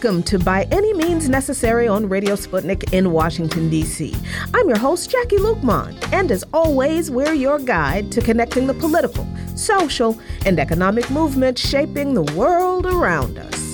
Welcome to By Any Means Necessary on Radio Sputnik in Washington, D.C. I'm your host, Jacquie Luqman, and as always, we're your guide to connecting the political, social, and economic movements shaping the world around us.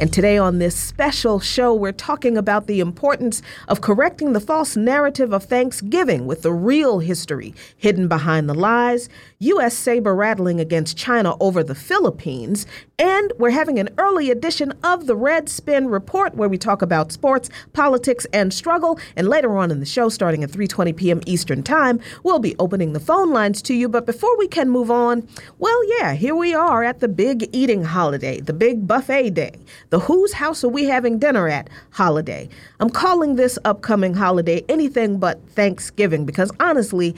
And today on this special show, we're talking about the importance of correcting the false narrative of Thanksgiving with the real history hidden behind the lies, U.S. saber rattling against China over the Philippines, and we're having an early edition of the Red Spin Report where we talk about sports, politics, and struggle. And later on in the show, starting at 3:20 p.m. Eastern Time, we'll be opening the phone lines to you. But before we can move on, well, yeah, here we are at the big eating holiday, the big buffet day, the whose house are we having dinner at holiday. I'm calling this upcoming holiday anything but Thanksgiving because honestly,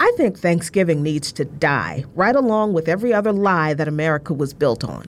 I think Thanksgiving needs to die right along with every other lie that America was built on.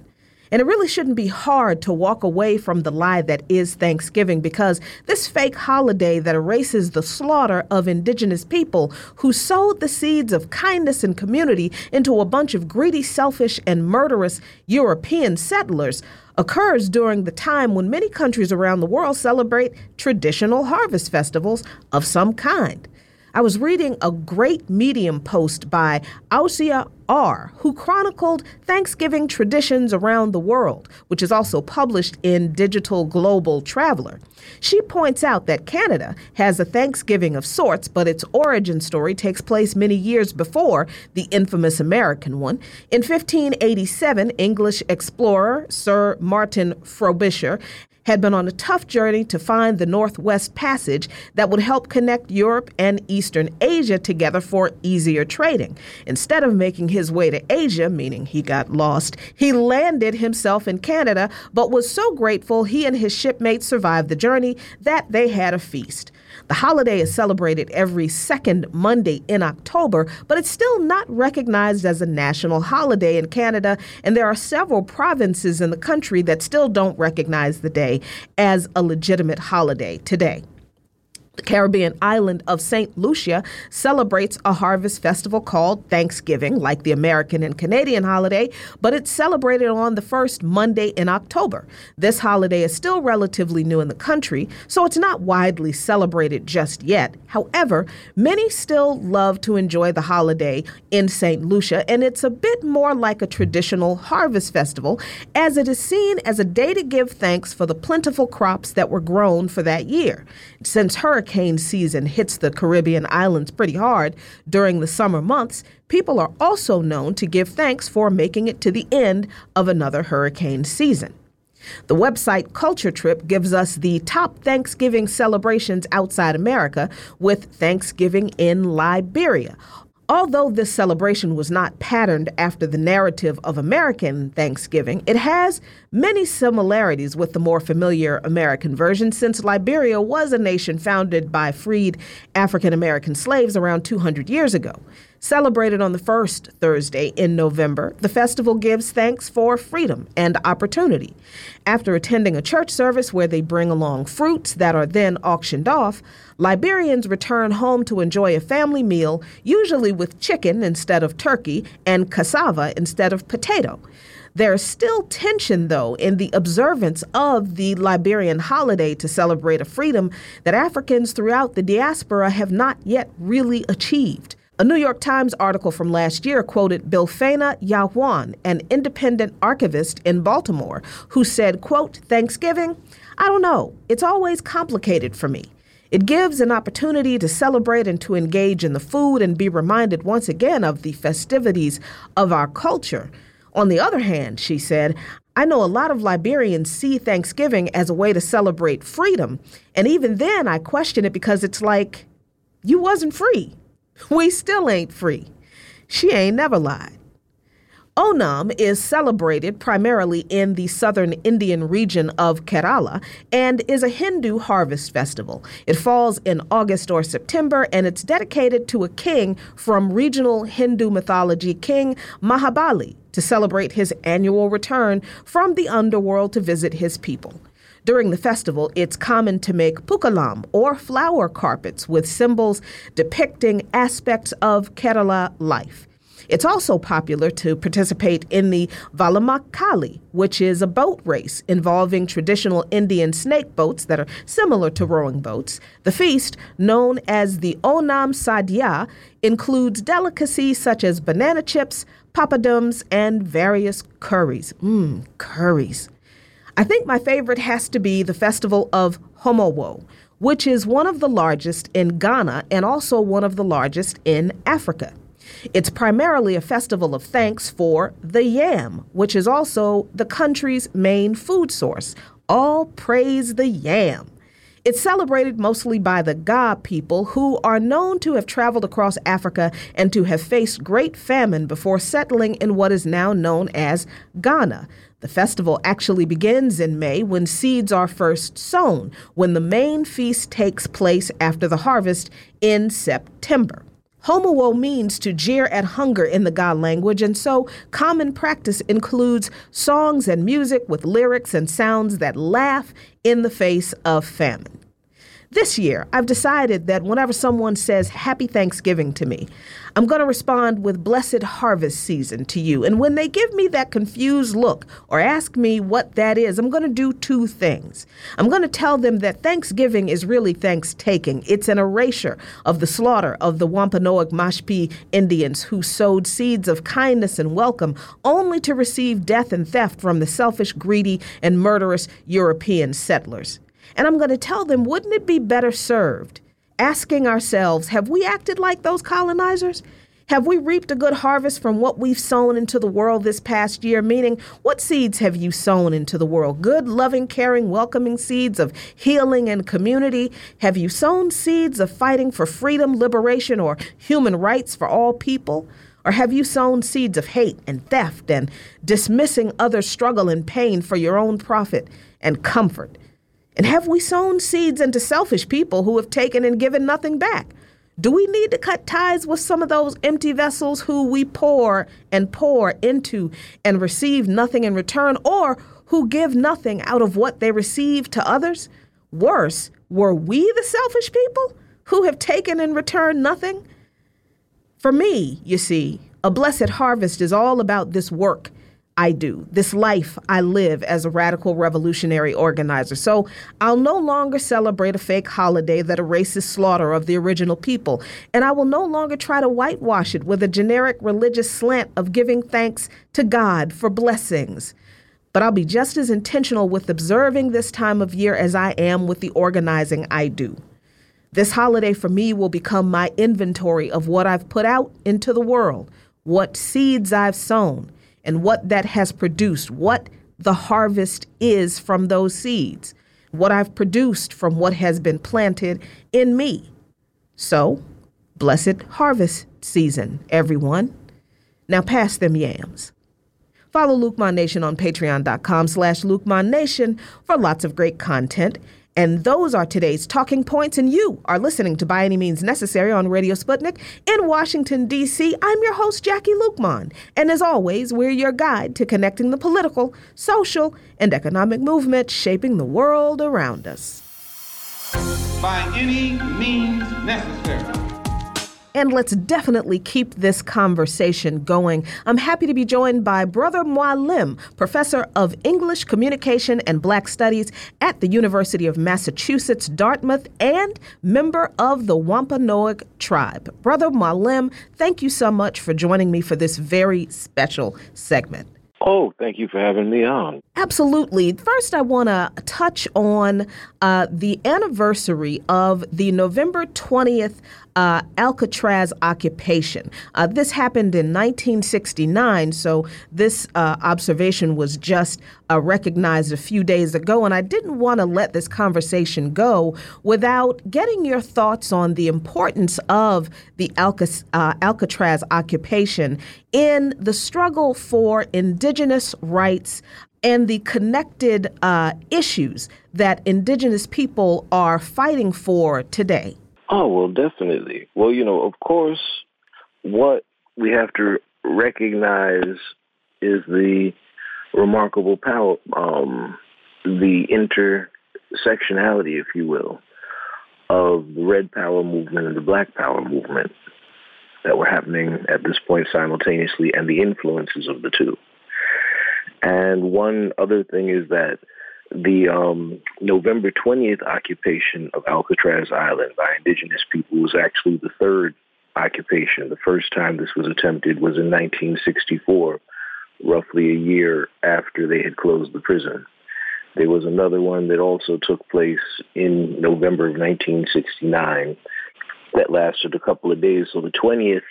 And it really shouldn't be hard to walk away from the lie that is Thanksgiving because this fake holiday that erases the slaughter of indigenous people who sowed the seeds of kindness and community into a bunch of greedy, selfish, and murderous European settlers occurs during the time when many countries around the world celebrate traditional harvest festivals of some kind. I was reading a great Medium post by Ausia R., who chronicled Thanksgiving traditions around the world, which is also published in Digital Global Traveler. She points out that Canada has a Thanksgiving of sorts, but its origin story takes place many years before the infamous American one. In 1587, English explorer Sir Martin Frobisher had been on a tough journey to find the Northwest Passage that would help connect Europe and Eastern Asia together for easier trading. Instead of making his way to Asia, meaning he got lost, he landed himself in Canada, but was so grateful he and his shipmates survived the journey that they had a feast. The holiday is celebrated every second Monday in October, but it's still not recognized as a national holiday in Canada, and there are several provinces in the country that still don't recognize the day as a legitimate holiday today. The Caribbean island of St. Lucia celebrates a harvest festival called Thanksgiving, like the American and Canadian holiday, but it's celebrated on the first Monday in October. This holiday is still relatively new in the country, so it's not widely celebrated just yet. However, many still love to enjoy the holiday in St. Lucia, and it's a bit more like a traditional harvest festival, as it is seen as a day to give thanks for the plentiful crops that were grown for that year. Since hurricane hurricane season hits the Caribbean islands pretty hard during the summer months, people are also known to give thanks for making it to the end of another hurricane season. The website Culture Trip gives us the top Thanksgiving celebrations outside America, with Thanksgiving in Liberia, Although this celebration was not patterned after the narrative of American Thanksgiving, it has many similarities with the more familiar American version since Liberia was a nation founded by freed African American slaves around 200 years ago. Celebrated on the first Thursday in November, the festival gives thanks for freedom and opportunity. After attending a church service where they bring along fruits that are then auctioned off, Liberians return home to enjoy a family meal, usually with chicken instead of turkey and cassava instead of potato. There is still tension, though, in the observance of the Liberian holiday to celebrate a freedom that Africans throughout the diaspora have not yet really achieved. A New York Times article from last year quoted Bilfena Yawan, an independent archivist in Baltimore, who said, quote, Thanksgiving? I don't know. It's always complicated for me. It gives an opportunity to celebrate and to engage in the food and be reminded once again of the festivities of our culture. On the other hand, she said, I know a lot of Liberians see Thanksgiving as a way to celebrate freedom. And even then, I question it because it's like, you wasn't free. We still ain't free. She ain't never lied. Onam is celebrated primarily in the southern Indian region of Kerala and is a Hindu harvest festival. It falls in August or September and it's dedicated to a king from regional Hindu mythology, King Mahabali, to celebrate his annual return from the underworld to visit his people. During the festival, it's common to make pookalam or flower carpets with symbols depicting aspects of Kerala life. It's also popular to participate in the Vallamkali, which is a boat race involving traditional Indian snake boats that are similar to rowing boats. The feast, known as the Onam Sadhya, includes delicacies such as banana chips, papadums, and various curries. Mmm, curries. I think my favorite has to be the festival of Homowo, which is one of the largest in Ghana and also one of the largest in Africa. It's primarily a festival of thanks for the yam, which is also the country's main food source. All praise the yam. It's celebrated mostly by the Ga people, who are known to have traveled across Africa and to have faced great famine before settling in what is now known as Ghana. The festival actually begins in May when seeds are first sown, when the main feast takes place after the harvest in September. Homowo means to jeer at hunger in the Ga language, and so common practice includes songs and music with lyrics and sounds that laugh in the face of famine. This year, I've decided that whenever someone says Happy Thanksgiving to me, I'm going to respond with Blessed Harvest Season to you. And when they give me that confused look or ask me what that is, I'm going to do two things. I'm going to tell them that Thanksgiving is really thanks taking, it's an erasure of the slaughter of the Wampanoag Mashpee Indians who sowed seeds of kindness and welcome only to receive death and theft from the selfish, greedy, and murderous European settlers. And I'm going to tell them, wouldn't it be better served asking ourselves, have we acted like those colonizers? Have we reaped a good harvest from what we've sown into the world this past year? Meaning, what seeds have you sown into the world? Good, loving, caring, welcoming seeds of healing and community? Have you sown seeds of fighting for freedom, liberation, or human rights for all people? Or have you sown seeds of hate and theft and dismissing others' struggle and pain for your own profit and comfort? And have we sown seeds into selfish people who have taken and given nothing back? Do we need to cut ties with some of those empty vessels who we pour and pour into and receive nothing in return, or who give nothing out of what they receive to others? Worse, were we the selfish people who have taken in return nothing? For me, you see, a blessed harvest is all about this work I do, this life I live as a radical revolutionary organizer. So I'll no longer celebrate a fake holiday that erases slaughter of the original people, and I will no longer try to whitewash it with a generic religious slant of giving thanks to God for blessings. But I'll be just as intentional with observing this time of year as I am with the organizing I do. This holiday for me will become my inventory of what I've put out into the world, what seeds I've sown and what that has produced, what the harvest is from those seeds, what I've produced from what has been planted in me. So, blessed harvest season, everyone. Now pass them yams. Follow Luqman Nation on patreon.com slash Luqman Nation for lots of great content and those are today's talking points, and you are listening to By Any Means Necessary on Radio Sputnik in Washington, D.C. I'm your host, Jacquie Luqman, and as always, we're your guide to connecting the political, social, and economic movement shaping the world around us. By any means necessary and let's definitely keep this conversation going. I'm happy to be joined by Brother Mwalim, professor of English Communication and Black Studies at the University of Massachusetts, Dartmouth, and member of the Wampanoag tribe. Brother Mwalim, thank you so much for joining me for this very special segment. Oh, thank you for having me on. Absolutely. First, I want to touch on uh, the anniversary of the November 20th uh, Alcatraz occupation. Uh, this happened in 1969, so this uh, observation was just uh, recognized a few days ago. And I didn't want to let this conversation go without getting your thoughts on the importance of the Alca- uh, Alcatraz occupation in the struggle for indigenous rights and the connected uh, issues that indigenous people are fighting for today. Oh, well, definitely. Well, you know, of course, what we have to recognize is the remarkable power, um, the intersectionality, if you will, of the Red Power movement and the Black Power movement. that were happening at this point simultaneously and the influences of the two. And one other thing is that the um, November 20th occupation of Alcatraz Island by indigenous people was actually the third occupation. The first time this was attempted was in 1964, roughly a year after they had closed the prison. There was another one that also took place in November of 1969 that lasted a couple of days. So the 20th,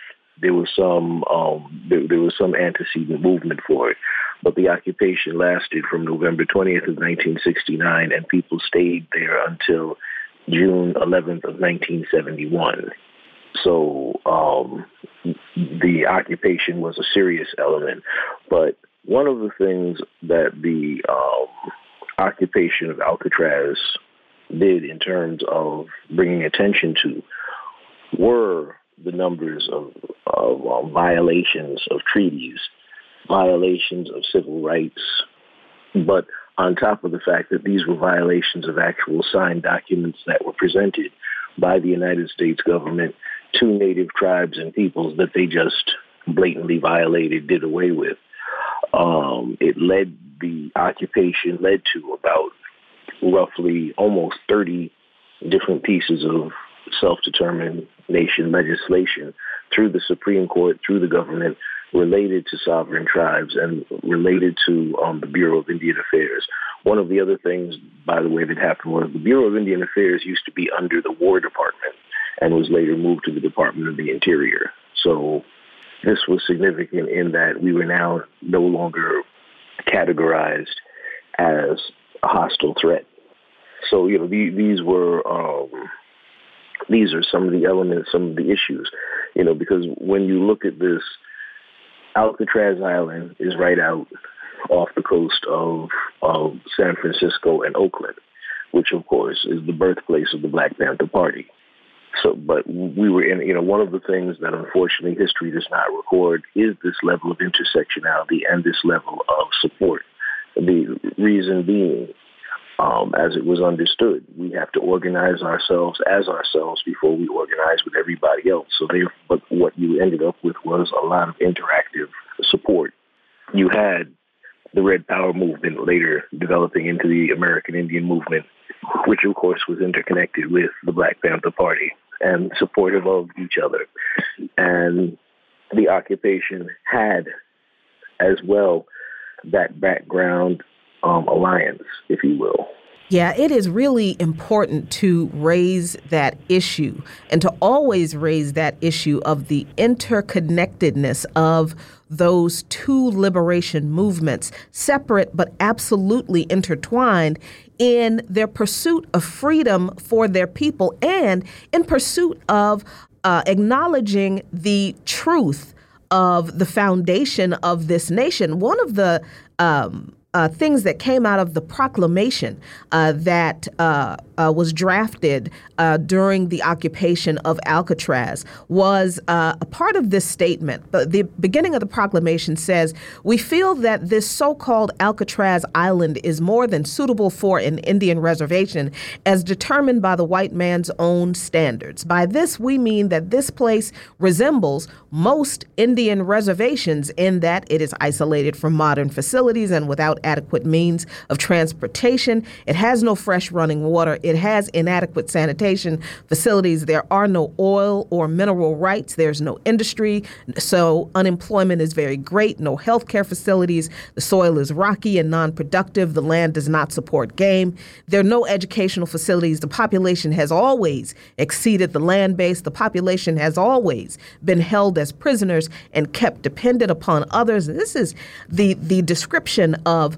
there was some um, there, there was some antecedent movement for it, but the occupation lasted from November 20th of 1969, and people stayed there until June 11th of 1971. So um, the occupation was a serious element. But one of the things that the um, occupation of Alcatraz did in terms of bringing attention to were the numbers of, of um, violations of treaties, violations of civil rights, but on top of the fact that these were violations of actual signed documents that were presented by the United States government to native tribes and peoples that they just blatantly violated, did away with. Um, it led the occupation led to about roughly almost 30 different pieces of self-determination legislation through the Supreme Court, through the government, related to sovereign tribes and related to um, the Bureau of Indian Affairs. One of the other things, by the way, that happened was the Bureau of Indian Affairs used to be under the War Department and was later moved to the Department of the Interior. So this was significant in that we were now no longer categorized as a hostile threat. So, you know, the, these were, um, these are some of the elements, some of the issues, you know, because when you look at this, Alcatraz Island is right out off the coast of, of San Francisco and Oakland, which of course is the birthplace of the Black Panther Party. So, but we were in, you know, one of the things that unfortunately history does not record is this level of intersectionality and this level of support. The reason being, um, as it was understood, we have to organize ourselves as ourselves before we organize with everybody else. So, there, but what you ended up with was a lot of interactive support. You had the Red Power movement later developing into the American Indian movement, which of course was interconnected with the Black Panther Party and supportive of each other. And the occupation had as well that background um, alliance, if you will. Yeah, it is really important to raise that issue and to always raise that issue of the interconnectedness of those two liberation movements, separate but absolutely intertwined in their pursuit of freedom for their people and in pursuit of uh, acknowledging the truth of the foundation of this nation. One of the um, uh, things that came out of the proclamation uh, that uh, uh was drafted uh, during the occupation of Alcatraz was uh, a part of this statement. But the beginning of the proclamation says, "We feel that this so-called Alcatraz Island is more than suitable for an Indian reservation, as determined by the white man's own standards. By this we mean that this place resembles most Indian reservations in that it is isolated from modern facilities and without adequate means of transportation. It has no fresh running water. It has inadequate sanitation facilities. There are no oil or mineral rights. There's no industry. So unemployment is very great. No healthcare facilities. The soil is rocky and non productive. The land does not support game. There are no educational facilities. The population has always exceeded the land base. The population has always been held as prisoners and kept dependent upon others. This is the, the description of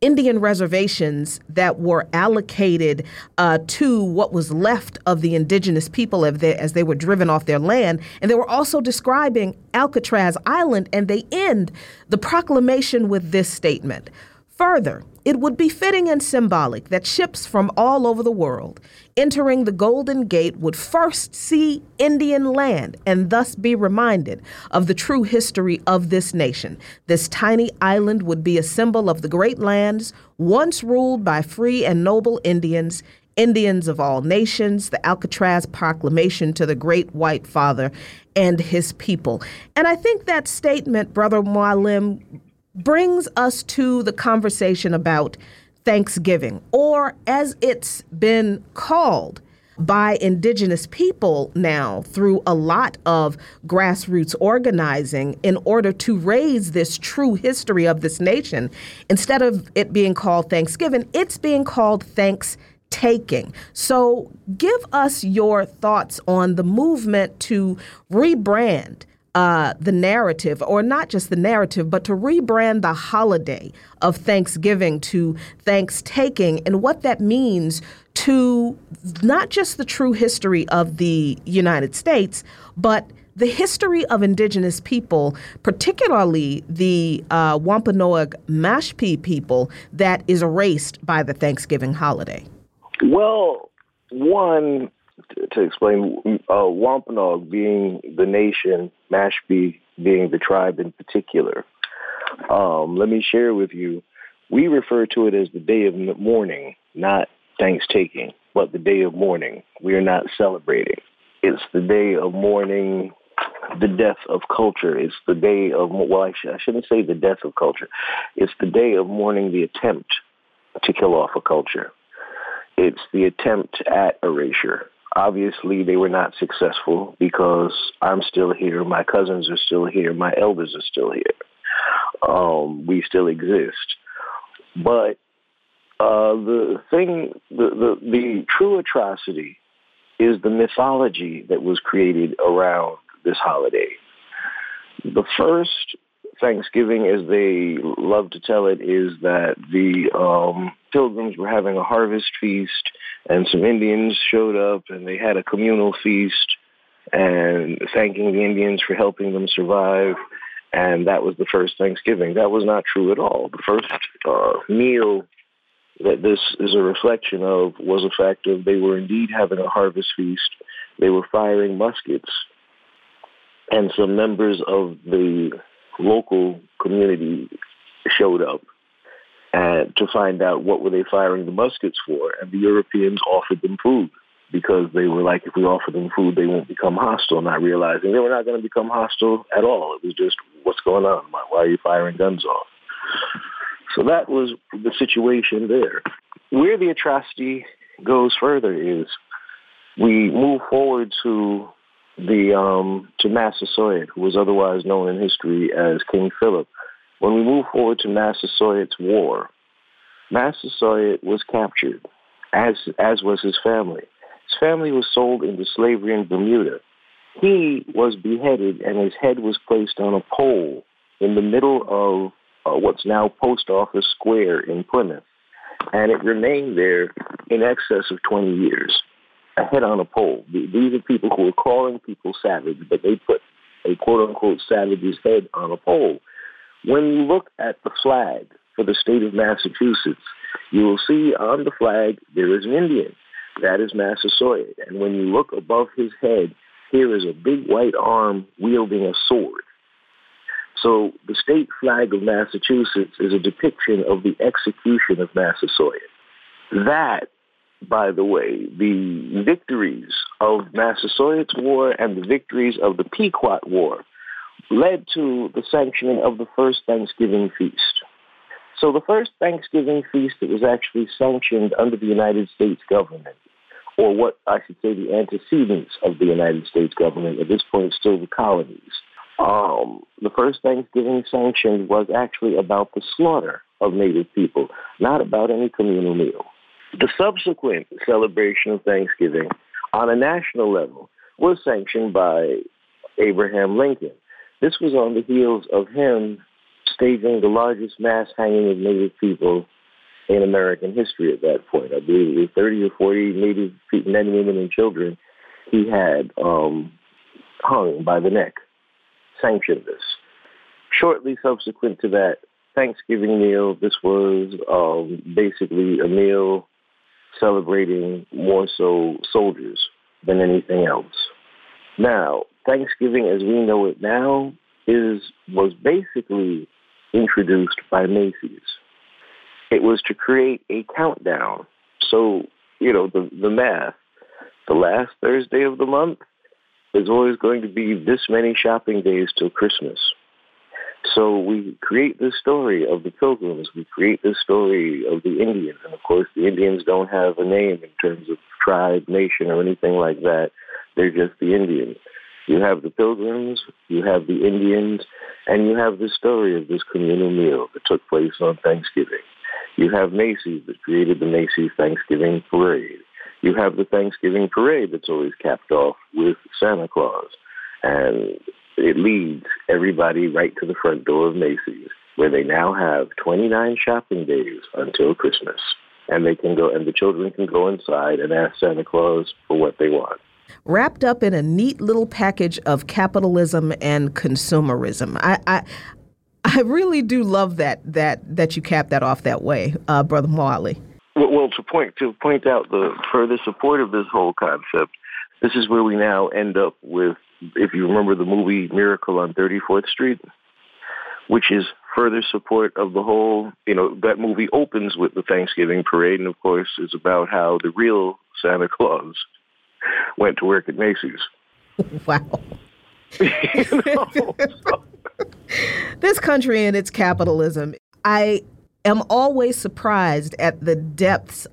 Indian reservations that were allocated uh, to what was left of the indigenous people as they, as they were driven off their land. And they were also describing Alcatraz Island, and they end the proclamation with this statement Further, it would be fitting and symbolic that ships from all over the world entering the Golden Gate would first see Indian land and thus be reminded of the true history of this nation. This tiny island would be a symbol of the great lands once ruled by free and noble Indians Indians of all nations, the Alcatraz Proclamation to the Great White Father and his people. And I think that statement, Brother Mwalim, brings us to the conversation about Thanksgiving, or as it's been called, by indigenous people now through a lot of grassroots organizing in order to raise this true history of this nation. Instead of it being called Thanksgiving, it's being called Thanks taking. So, give us your thoughts on the movement to rebrand uh, the narrative, or not just the narrative, but to rebrand the holiday of Thanksgiving to Thanks taking and what that means to not just the true history of the United States, but the history of indigenous people, particularly the uh, Wampanoag Mashpee people, that is erased by the Thanksgiving holiday? Well, one, to explain, uh, Wampanoag being the nation, Mashpee being the tribe in particular, um, let me share with you, we refer to it as the day of mourning, not Thanksgiving, but the day of mourning. We are not celebrating. It's the day of mourning the death of culture. It's the day of, well, I, sh- I shouldn't say the death of culture. It's the day of mourning the attempt to kill off a culture. It's the attempt at erasure. Obviously, they were not successful because I'm still here, my cousins are still here, my elders are still here. Um, we still exist. But uh, the thing, the, the, the true atrocity is the mythology that was created around this holiday. The first Thanksgiving, as they love to tell it, is that the um, pilgrims were having a harvest feast, and some Indians showed up, and they had a communal feast, and thanking the Indians for helping them survive. And that was the first Thanksgiving. That was not true at all. The first uh, meal that this is a reflection of was a fact of they were indeed having a harvest feast. They were firing muskets. And some members of the local community showed up and to find out what were they firing the muskets for. And the Europeans offered them food because they were like, if we offer them food, they won't become hostile, not realizing they were not going to become hostile at all. It was just, what's going on? Why are you firing guns off? So that was the situation there. Where the atrocity goes further is we move forward to the um, to Massasoit, who was otherwise known in history as King Philip. When we move forward to Massasoit's war, Massasoit was captured, as as was his family. His family was sold into slavery in Bermuda. He was beheaded, and his head was placed on a pole in the middle of uh, what's now Post Office Square in Plymouth. And it remained there in excess of 20 years, a head on a pole. These are people who are calling people savage, but they put a quote unquote savage's head on a pole. When you look at the flag for the state of Massachusetts, you will see on the flag there is an Indian. That is Massasoit. And when you look above his head, here is a big white arm wielding a sword. So the state flag of Massachusetts is a depiction of the execution of Massasoit. That, by the way, the victories of Massasoit's War and the victories of the Pequot War led to the sanctioning of the first Thanksgiving feast. So the first Thanksgiving feast that was actually sanctioned under the United States government, or what I should say the antecedents of the United States government, at this point still the colonies, um, the first Thanksgiving sanction was actually about the slaughter of Native people, not about any communal meal. The subsequent celebration of Thanksgiving on a national level was sanctioned by Abraham Lincoln. This was on the heels of him staging the largest mass hanging of Native people in American history at that point. I believe it was 30 or 40 Native people, men, women, and children he had um, hung by the neck sanctioned this. Shortly subsequent to that Thanksgiving meal, this was um, basically a meal celebrating more so soldiers than anything else. Now, Thanksgiving as we know it now is was basically introduced by Macy's. It was to create a countdown. So you know, the, the math. The last Thursday of the month is always going to be this many shopping days till Christmas. So we create this story of the pilgrims. We create this story of the Indians. And of course, the Indians don't have a name in terms of tribe, nation, or anything like that. They're just the Indians. You have the pilgrims, you have the Indians, and you have the story of this communal meal that took place on Thanksgiving. You have Macy's that created the Macy's Thanksgiving Parade. You have the Thanksgiving Parade that's always capped off with Santa Claus. And it leads everybody right to the front door of Macy's, where they now have 29 shopping days until Christmas. And they can go, and the children can go inside and ask Santa Claus for what they want wrapped up in a neat little package of capitalism and consumerism. I, I, I really do love that that that you cap that off that way, uh, Brother Marley. Well, well, to point to point out the further support of this whole concept, this is where we now end up with, if you remember the movie Miracle on 34th Street, which is further support of the whole, you know, that movie opens with the Thanksgiving parade, and of course is about how the real Santa Claus went to work at Macy's. Wow. you know, so. this country and its capitalism, I am always surprised at the depths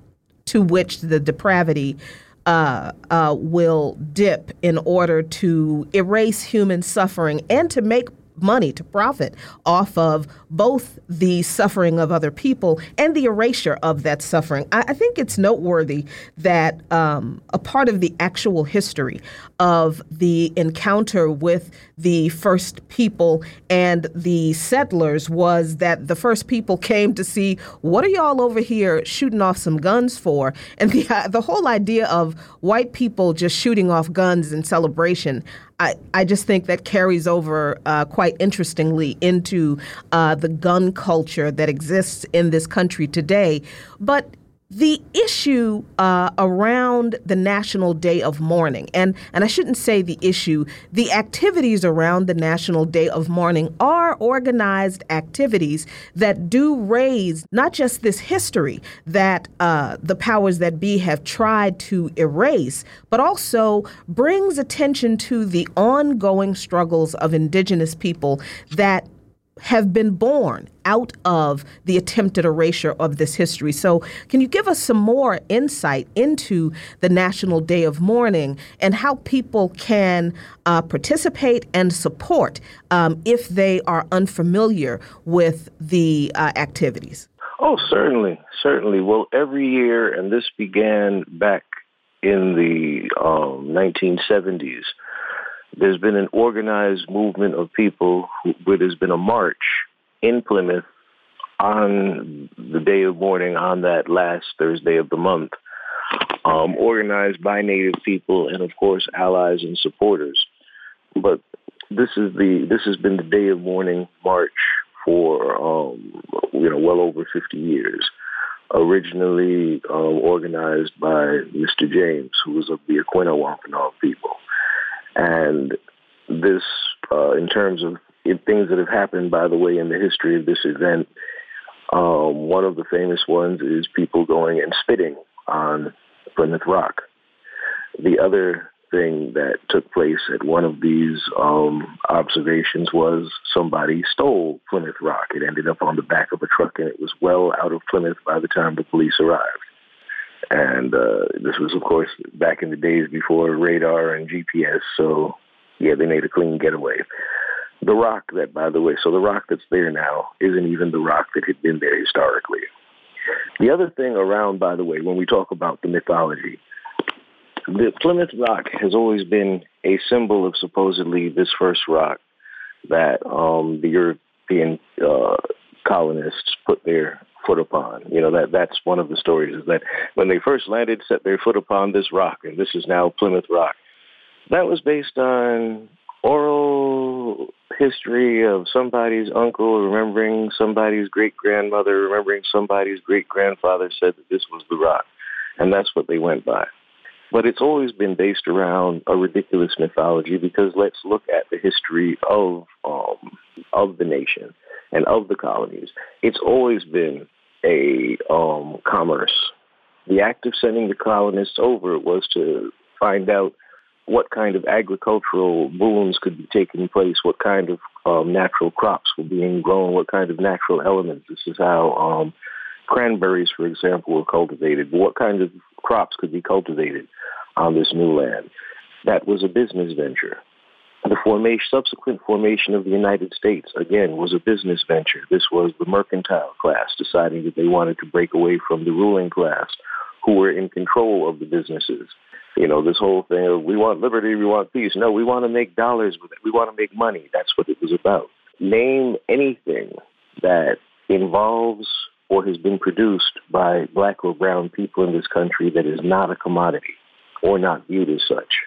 to which the depravity uh, uh, will dip in order to erase human suffering and to make money to profit off of both the suffering of other people and the erasure of that suffering. I, I think it's noteworthy that um, a part of the actual history of the encounter with the first people and the settlers was that the first people came to see what are y'all over here shooting off some guns for, and the the whole idea of white people just shooting off guns in celebration. I, I just think that carries over uh, quite interestingly into uh, the gun culture that exists in this country today. But the issue uh, around the National Day of Mourning, and, and I shouldn't say the issue, the activities around the National Day of Mourning are organized activities that do raise not just this history that uh, the powers that be have tried to erase, but also brings attention to the ongoing struggles of indigenous people that have been born out of the attempted erasure of this history. So, can you give us some more insight into the National Day of Mourning and how people can uh, participate and support um, if they are unfamiliar with the uh, activities? Oh, certainly, certainly. Well, every year, and this began back in the um, 1970s there's been an organized movement of people who, where there's been a march in Plymouth on the day of mourning on that last Thursday of the month, um, organized by Native people and of course allies and supporters. But this is the this has been the day of mourning march for um, you know well over 50 years. Originally um, organized by Mr. James, who was of the Aquinnah Wampanoag people. And this, uh, in terms of things that have happened, by the way, in the history of this event, um, one of the famous ones is people going and spitting on Plymouth Rock. The other thing that took place at one of these um, observations was somebody stole Plymouth Rock. It ended up on the back of a truck and it was well out of Plymouth by the time the police arrived. And uh, this was, of course, back in the days before radar and GPS. So, yeah, they made a clean getaway. The rock that, by the way, so the rock that's there now isn't even the rock that had been there historically. The other thing around, by the way, when we talk about the mythology, the Plymouth Rock has always been a symbol of supposedly this first rock that um, the European uh, colonists put their foot upon. You know, that that's one of the stories is that when they first landed, set their foot upon this rock, and this is now Plymouth Rock. That was based on oral history of somebody's uncle remembering somebody's great grandmother, remembering somebody's great grandfather said that this was the rock. And that's what they went by. But it's always been based around a ridiculous mythology because let's look at the history of um, of the nation and of the colonies. It's always been a um, commerce The act of sending the colonists over was to find out what kind of agricultural booms could be taking place, what kind of um, natural crops were being grown, what kind of natural elements. This is how um, cranberries, for example, were cultivated. What kind of crops could be cultivated on this new land? That was a business venture. The formation, subsequent formation of the United States, again, was a business venture. This was the mercantile class deciding that they wanted to break away from the ruling class who were in control of the businesses. You know, this whole thing of we want liberty, we want peace. No, we want to make dollars with it. We want to make money. That's what it was about. Name anything that involves or has been produced by black or brown people in this country that is not a commodity or not viewed as such.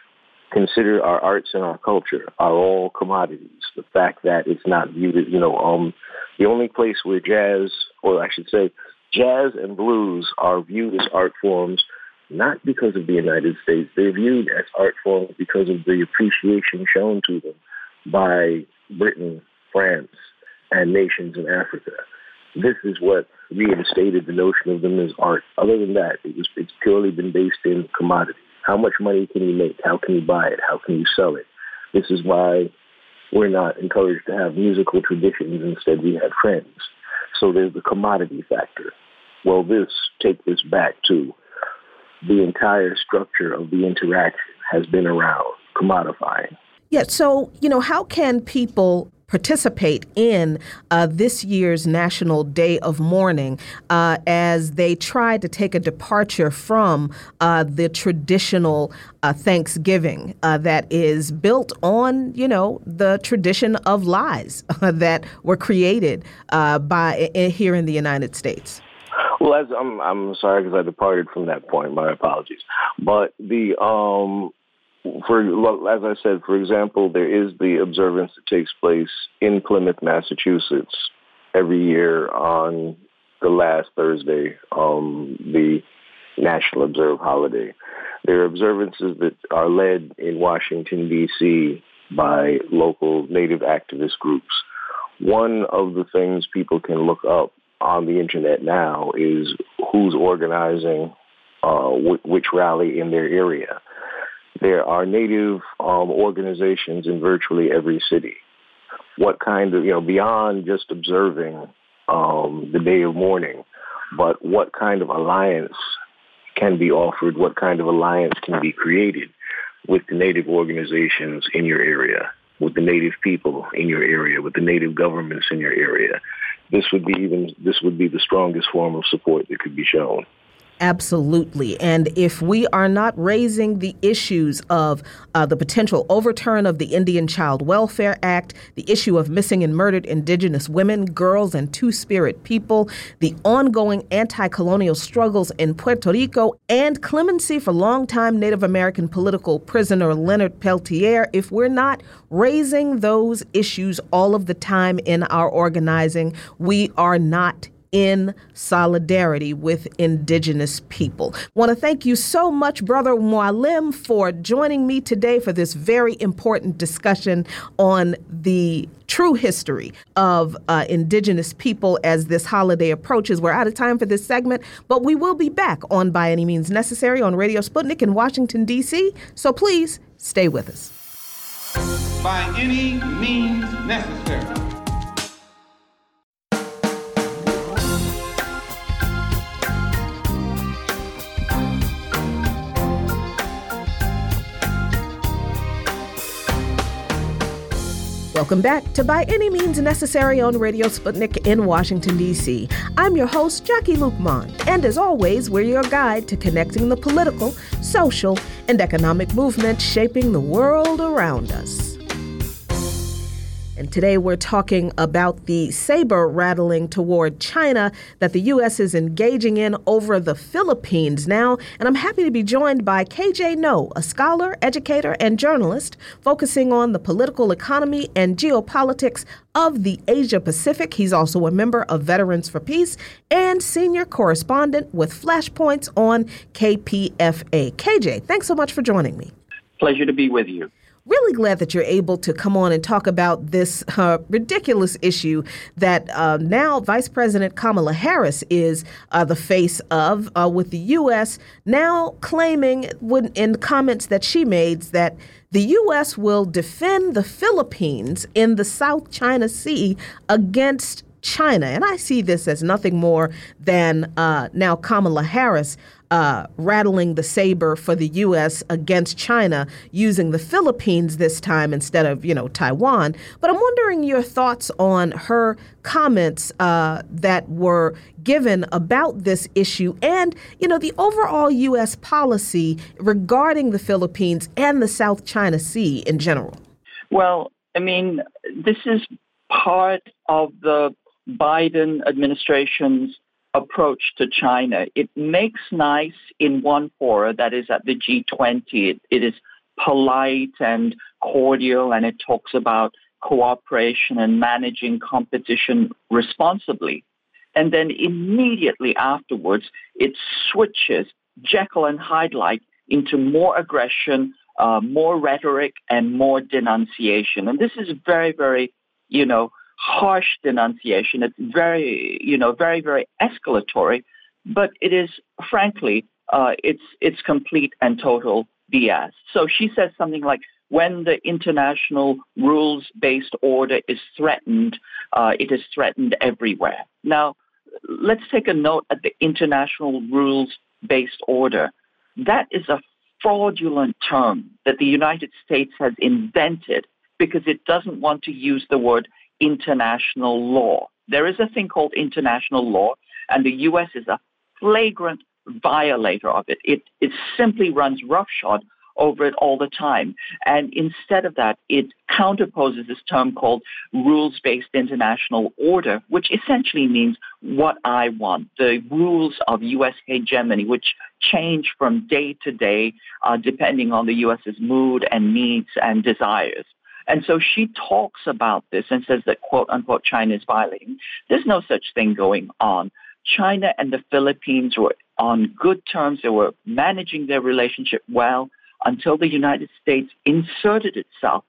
Consider our arts and our culture are all commodities. The fact that it's not viewed as, you know, um, the only place where jazz, or I should say, jazz and blues are viewed as art forms not because of the United States. They're viewed as art forms because of the appreciation shown to them by Britain, France, and nations in Africa. This is what reinstated the notion of them as art. Other than that, it was, it's purely been based in commodity. How much money can you make? How can you buy it? How can you sell it? This is why we're not encouraged to have musical traditions. Instead, we have friends. So there's the commodity factor. Well, this take this back to the entire structure of the interaction has been around commodifying. Yeah, so, you know, how can people participate in uh, this year's National Day of Mourning uh, as they try to take a departure from uh, the traditional uh, Thanksgiving uh, that is built on, you know, the tradition of lies that were created uh, by here in the United States. Well, I'm, I'm sorry because I departed from that point. My apologies. But the um, for as I said, for example, there is the observance that takes place in Plymouth, Massachusetts, every year on the last Thursday, um, the National Observe holiday. There are observances that are led in Washington D.C. by local Native activist groups. One of the things people can look up on the internet now is who's organizing uh, which rally in their area. There are native um, organizations in virtually every city. What kind of, you know, beyond just observing um, the day of mourning, but what kind of alliance can be offered? What kind of alliance can be created with the native organizations in your area, with the native people in your area, with the native governments in your area? this would be even this would be the strongest form of support that could be shown. Absolutely. And if we are not raising the issues of uh, the potential overturn of the Indian Child Welfare Act, the issue of missing and murdered indigenous women, girls, and two spirit people, the ongoing anti colonial struggles in Puerto Rico, and clemency for longtime Native American political prisoner Leonard Peltier, if we're not raising those issues all of the time in our organizing, we are not in solidarity with indigenous people. Want to thank you so much, Brother Mwalim, for joining me today for this very important discussion on the true history of uh, indigenous people as this holiday approaches. We're out of time for this segment, but we will be back on By Any Means Necessary on Radio Sputnik in Washington, D.C. So please stay with us. By any means necessary. Welcome back to By Any Means Necessary on Radio Sputnik in Washington, D.C. I'm your host, Jacquie Luqman, and as always, we're your guide to connecting the political, social, and economic movements shaping the world around us. And today we're talking about the saber rattling toward China that the U.S. is engaging in over the Philippines now. And I'm happy to be joined by KJ Noh, a scholar, educator, and journalist focusing on the political economy and geopolitics of the Asia Pacific. He's also a member of Veterans for Peace and senior correspondent with Flashpoints on KPFA. KJ, thanks so much for joining me. Pleasure to be with you. Really glad that you're able to come on and talk about this uh, ridiculous issue that uh, now Vice President Kamala Harris is uh, the face of, uh, with the U.S. now claiming when, in comments that she made that the U.S. will defend the Philippines in the South China Sea against China. And I see this as nothing more than uh, now Kamala Harris uh, rattling the saber for the U.S. against China using the Philippines this time instead of, you know, Taiwan. But I'm wondering your thoughts on her comments uh, that were given about this issue and, you know, the overall U.S. policy regarding the Philippines and the South China Sea in general. Well, I mean, this is part of the Biden administration's approach to China. It makes nice in one fora, that is at the G20. It, it is polite and cordial, and it talks about cooperation and managing competition responsibly. And then immediately afterwards, it switches Jekyll and Hyde like into more aggression, uh, more rhetoric, and more denunciation. And this is very, very, you know, harsh denunciation. It's very, you know, very, very escalatory, but it is, frankly, uh, it's it's complete and total BS. So she says something like, when the international rules-based order is threatened, uh, it is threatened everywhere. Now, let's take a note at the international rules-based order. That is a fraudulent term that the United States has invented because it doesn't want to use the word international law. There is a thing called international law, and the U.S. is a flagrant violator of it. It, it simply runs roughshod over it all the time. And instead of that, it counterposes this term called rules based international order, which essentially means what I want, the rules of U.S. hegemony, which change from day to day uh, depending on the U.S.'s mood and needs and desires. And so she talks about this and says that, quote unquote, China is violating. There's no such thing going on. China and the Philippines were on good terms. They were managing their relationship well until the United States inserted itself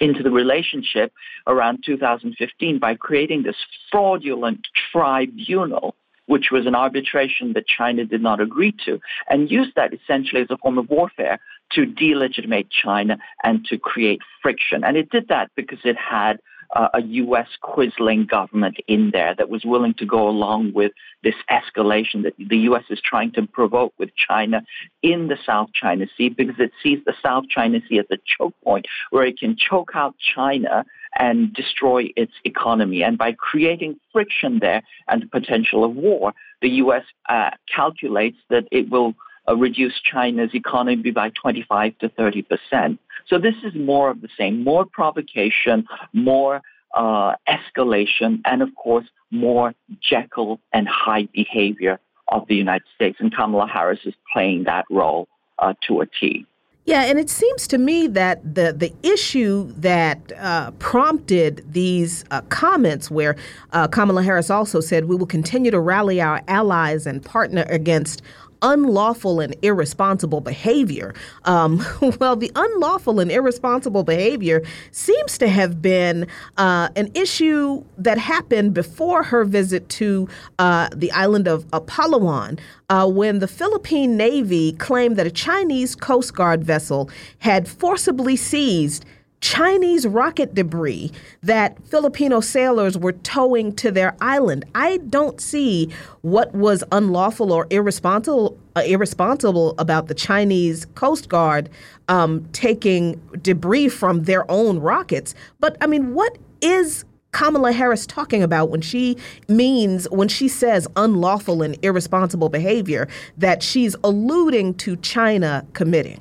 into the relationship around 2015 by creating this fraudulent tribunal which was an arbitration that China did not agree to, and used that essentially as a form of warfare to delegitimate China and to create friction. And it did that because it had uh, a U.S. quisling government in there that was willing to go along with this escalation that the U.S. is trying to provoke with China in the South China Sea because it sees the South China Sea as a choke point where it can choke out China and destroy its economy. And by creating friction there and the potential of war, the U.S. Uh, calculates that it will uh, reduce China's economy by 25 to 30 percent. So this is more of the same, more provocation, more uh, escalation, and of course, more Jekyll and Hyde behavior of the United States. And Kamala Harris is playing that role uh, to a T. Yeah, and it seems to me that the the issue that uh, prompted these uh, comments, where uh, Kamala Harris also said, "We will continue to rally our allies and partner against unlawful and irresponsible behavior. Um, well, the unlawful and irresponsible behavior seems to have been uh, an issue that happened before her visit to uh, the island of, Palawan. Uh, when the Philippine Navy claimed that a Chinese Coast Guard vessel had forcibly seized Chinese rocket debris that Filipino sailors were towing to their island. I don't see what was unlawful or irresponsible uh, irresponsible about the Chinese Coast Guard um, taking debris from their own rockets. But I mean, what is Kamala Harris talking about when she means when she says unlawful and irresponsible behavior that she's alluding to China committing?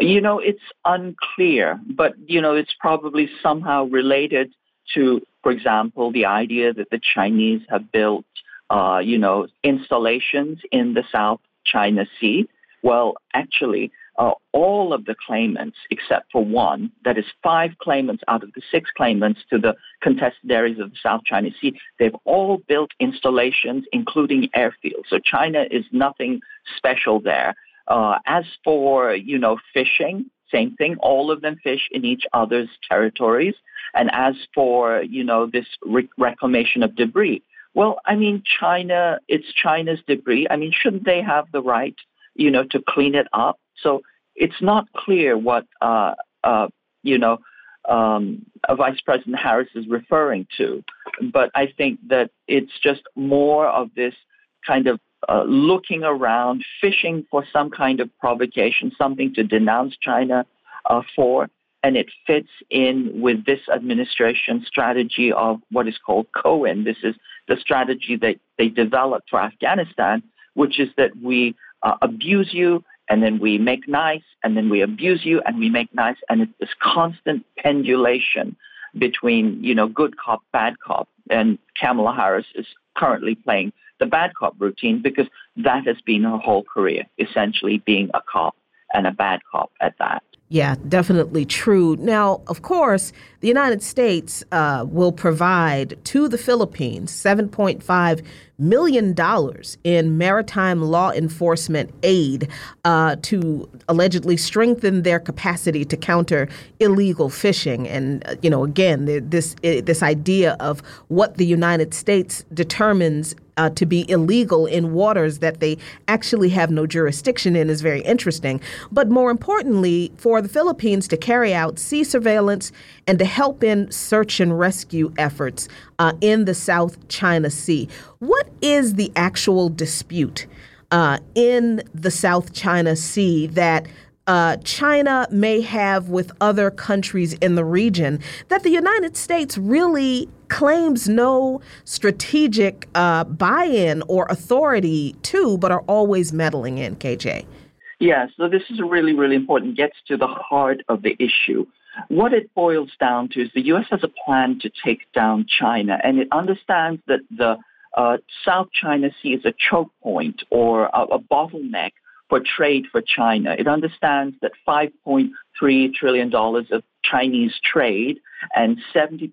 You know, it's unclear, but, you know, it's probably somehow related to, for example, the idea that the Chinese have built, uh, you know, installations in the South China Sea. Well, actually, uh, all of the claimants, except for one, that is five claimants out of the six claimants to the contested areas of the South China Sea, they've all built installations, including airfields. So China is nothing special there. Uh, as for, you know, fishing, same thing. All of them fish in each other's territories. And as for, you know, this re- reclamation of debris, well, I mean, China, it's China's debris. I mean, shouldn't they have the right, you know, to clean it up? So it's not clear what, uh, uh, you know, um, Vice President Harris is referring to. But I think that it's just more of this kind of uh, looking around, fishing for some kind of provocation, something to denounce China uh, for. And it fits in with this administration strategy of what is called COIN. This is the strategy that they developed for Afghanistan, which is that we uh, abuse you and then we make nice and then we abuse you and we make nice. And it's this constant pendulation between, you know, good cop, bad cop. And Kamala Harris is currently playing the bad cop routine because that has been her whole career, essentially being a cop and a bad cop at that. Yeah, definitely true. Now, of course, the United States uh, will provide to the Philippines $7.5 million in maritime law enforcement aid uh, to allegedly strengthen their capacity to counter illegal fishing. And, uh, you know, again, this, this idea of what the United States determines uh, to be illegal in waters that they actually have no jurisdiction in is very interesting. But more importantly, for the Philippines to carry out sea surveillance and to help in search and rescue efforts uh, in the South China Sea. What is the actual dispute uh, in the South China Sea that uh, China may have with other countries in the region that the United States really claims no strategic uh, buy in or authority to, but are always meddling in, KJ? Yeah, so this is really, really important, gets to the heart of the issue. What it boils down to is the U.S. has a plan to take down China, and it understands that the uh, South China Sea is a choke point or a, a bottleneck for trade for China. It understands that $5.3 trillion of Chinese trade and 70%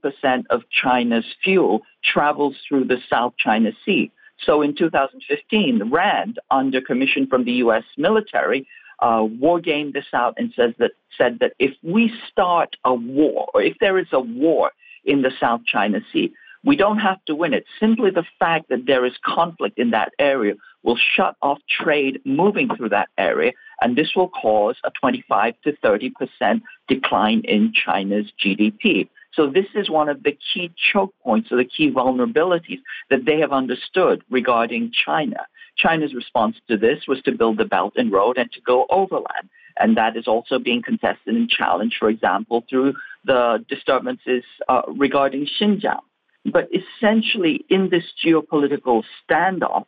of China's fuel travels through the South China Sea. So in 2015, RAND, under commission from the U.S. military, uh, war gamed this out and says that said that if we start a war, or if there is a war in the South China Sea, we don't have to win it. Simply the fact that there is conflict in that area will shut off trade moving through that area, and this will cause a 25 to 30 percent decline in China's GDP. So this is one of the key choke points or the key vulnerabilities that they have understood regarding China. China's response to this was to build the Belt and Road and to go overland. And that is also being contested and challenged, for example, through the disturbances uh, regarding Xinjiang. But essentially, in this geopolitical standoff,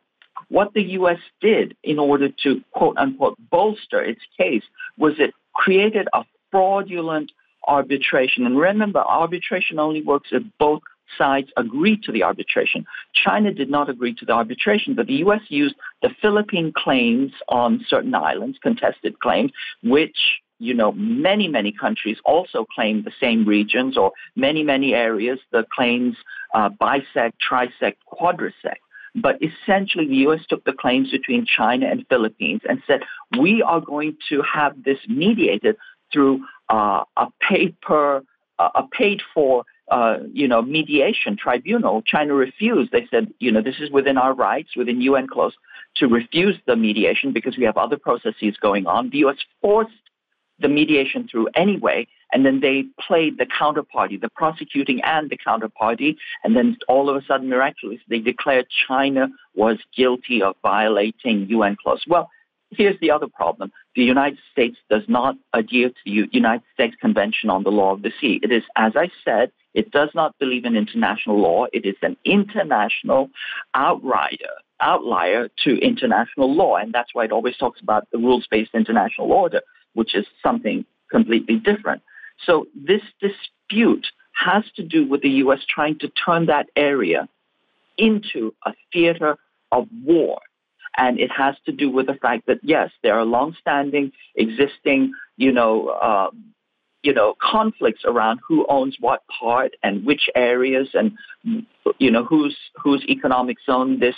what the U.S. did in order to quote unquote bolster its case was it created a fraudulent arbitration. And remember, arbitration only works if both sides agree to the arbitration. China did not agree to the arbitration, but the U.S. used the Philippine claims on certain islands, contested claims, which you know, many, many countries also claim the same regions or many, many areas. The claims uh, bisect, trisect, quadrisect. But essentially, the U.S. took the claims between China and Philippines and said, we are going to have this mediated through uh, a paper, uh, a paid for uh, you know, mediation tribunal. China refused. They said, you know, this is within our rights, within UNCLOS, to refuse the mediation because we have other processes going on. The U.S. forced the mediation through anyway, and then they played the counterparty, the prosecuting and the counterparty, and then all of a sudden, miraculously, they declared China was guilty of violating UNCLOS. Well, here's the other problem. The United States does not adhere to the United States Convention on the Law of the Sea. It is, as I said, it does not believe in international law. It is an international outrider, outlier to international law. And that's why it always talks about the rules-based international order, which is something completely different. So this dispute has to do with the U.S. trying to turn that area into a theater of war and it has to do with the fact that yes, there are long-standing, existing, you know, uh, you know, conflicts around who owns what part and which areas, and you know, whose whose economic zone this,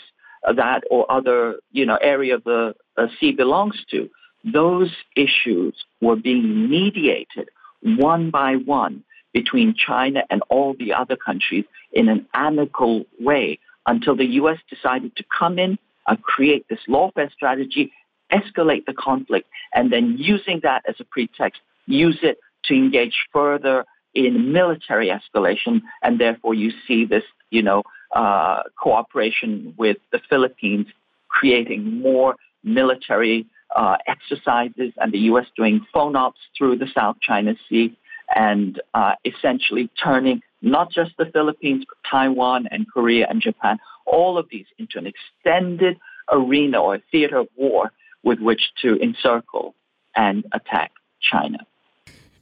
uh, that, or other, you know, area of the uh, sea belongs to. Those issues were being mediated one by one between China and all the other countries in an amicable way until the U.S. decided to come in and create this lawfare strategy, escalate the conflict, and then using that as a pretext, use it to engage further in military escalation, and therefore you see this, you know, uh, cooperation with the Philippines creating more military uh, exercises, and the U.S. doing FONOPs through the South China Sea, and uh, essentially turning not just the Philippines, but Taiwan and Korea and Japan, all of these into an extended arena or theater of war with which to encircle and attack China.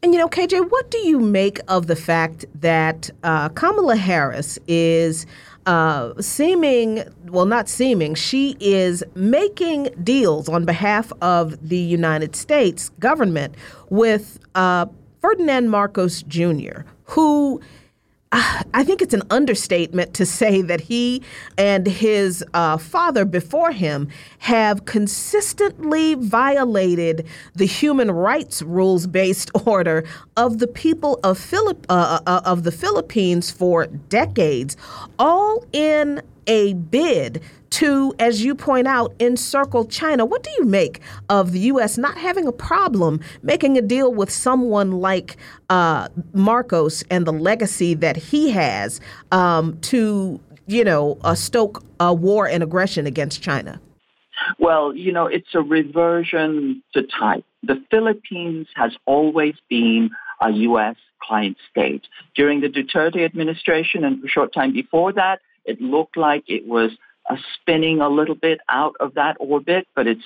And you know, KJ, what do you make of the fact that uh, Kamala Harris is uh, seeming, well, not seeming, she is making deals on behalf of the United States government with uh, Ferdinand Marcos Jr., who I think it's an understatement to say that he and his uh, father before him have consistently violated the human rights rules based order of the people of, Philip, uh, uh, of the Philippines for decades, all in a bid to, as you point out, encircle China. What do you make of the U.S. not having a problem making a deal with someone like uh, Marcos and the legacy that he has um, to, you know, uh, stoke a war and aggression against China? Well, you know, it's a reversion to type. The Philippines has always been a U.S. client state. During the Duterte administration and a short time before that, it looked like it was spinning a little bit out of that orbit, but it's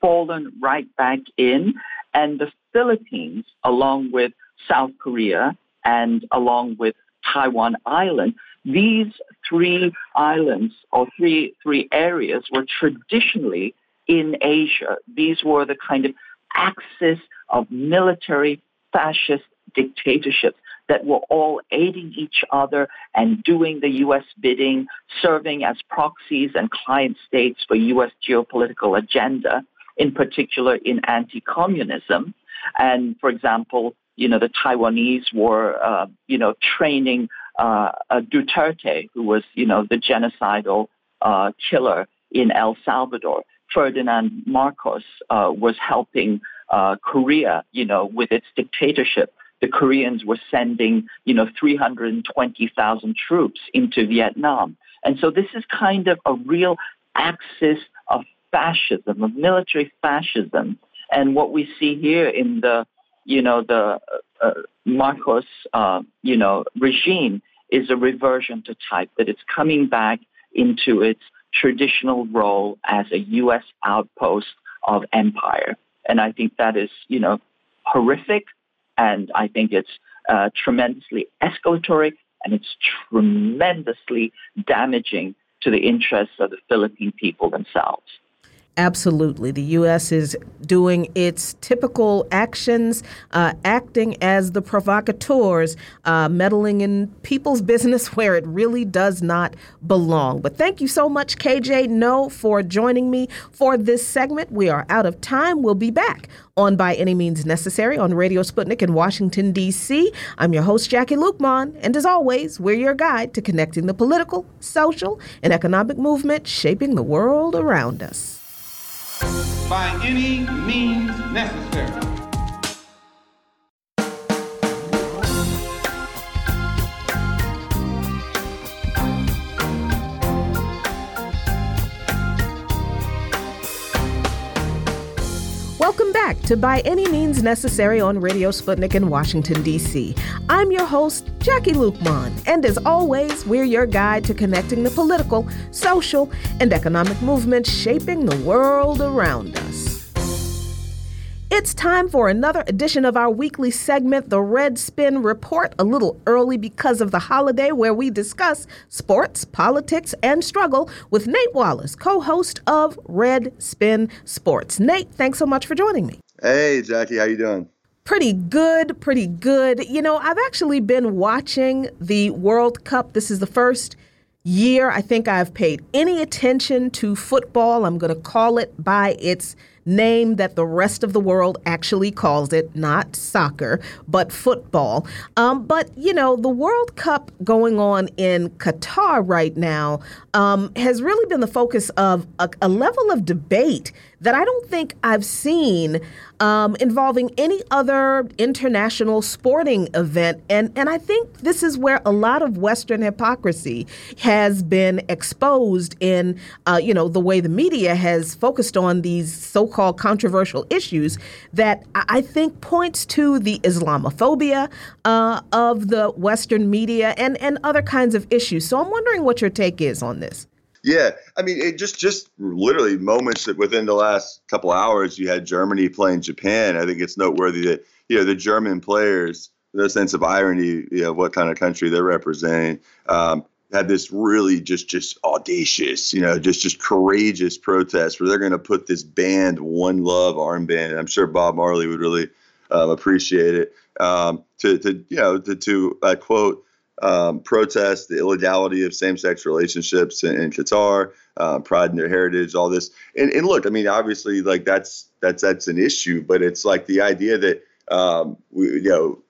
fallen right back in. And the Philippines, along with South Korea and along with Taiwan Island, these three islands or three three areas were traditionally in Asia. These were the kind of axis of military fascist dictatorships that were all aiding each other and doing the U.S. bidding, serving as proxies and client states for U.S. geopolitical agenda, in particular in anti-communism. And for example, you know, the Taiwanese were, uh, you know, training uh, D'Aubuisson, who was, you know, the genocidal uh, killer in El Salvador. Ferdinand Marcos uh, was helping uh, Korea, you know, with its dictatorship the Koreans were sending, you know, 320,000 troops into Vietnam. And so this is kind of a real axis of fascism, of military fascism. And what we see here in the, you know, the uh, Marcos, uh, you know, regime is a reversion to type, that it's coming back into its traditional role as a U.S. outpost of empire. And I think that is, you know, horrific, and I think it's uh, tremendously escalatory and it's tremendously damaging to the interests of the Philippine people themselves. Absolutely. The U.S. is doing its typical actions, uh, acting as the provocateurs, uh, meddling in people's business where it really does not belong. But thank you so much, KJ Noh, for joining me for this segment. We are out of time. We'll be back on By Any Means Necessary on Radio Sputnik in Washington, D.C. I'm your host, Jacquie Luqman, and as always, we're your guide to connecting the political, social, and economic movement shaping the world around us by any means necessary. Welcome back to By Any Means Necessary on Radio Sputnik in Washington, D.C. I'm your host, Jacquie Luqman, and as always, we're your guide to connecting the political, social, and economic movements shaping the world around us. It's time for another edition of our weekly segment, The Red Spin Report, a little early because of the holiday, where we discuss sports, politics, and struggle with Nate Wallace, co host of Red Spin Sports. Nate, thanks so much for joining me. Hey, Jacquie, how you doing? Pretty good, pretty good. You know, I've actually been watching the World Cup. This is the first year I think I've paid any attention to football. I'm going to call it by its name that the rest of the world actually calls it, not soccer, but football. Um, but, you know, the World Cup going on in Qatar right now um, has really been the focus of a, a level of debate that I don't think I've seen um, involving any other international sporting event. And, and I think this is where a lot of Western hypocrisy has been exposed in, uh, you know, the way the media has focused on these so-called controversial issues that I think points to the Islamophobia uh, of the Western media and, and other kinds of issues. So I'm wondering what your take is on this. Yeah, I mean, it just just literally moments that within the last couple hours, you had Germany playing Japan. I think it's noteworthy that you know the German players, the sense of irony, you know, what kind of country they're representing, um, had this really just just audacious, you know, just just courageous protest where they're going to put this band, One Love armband. I'm sure Bob Marley would really um, appreciate it. Um, to to you know to to uh, quote um, protest the illegality of same-sex relationships in, in Qatar, uh, pride in their heritage, all this. And, and, look, I mean, obviously, like that's that's that's an issue, but it's like the idea that um, we, you know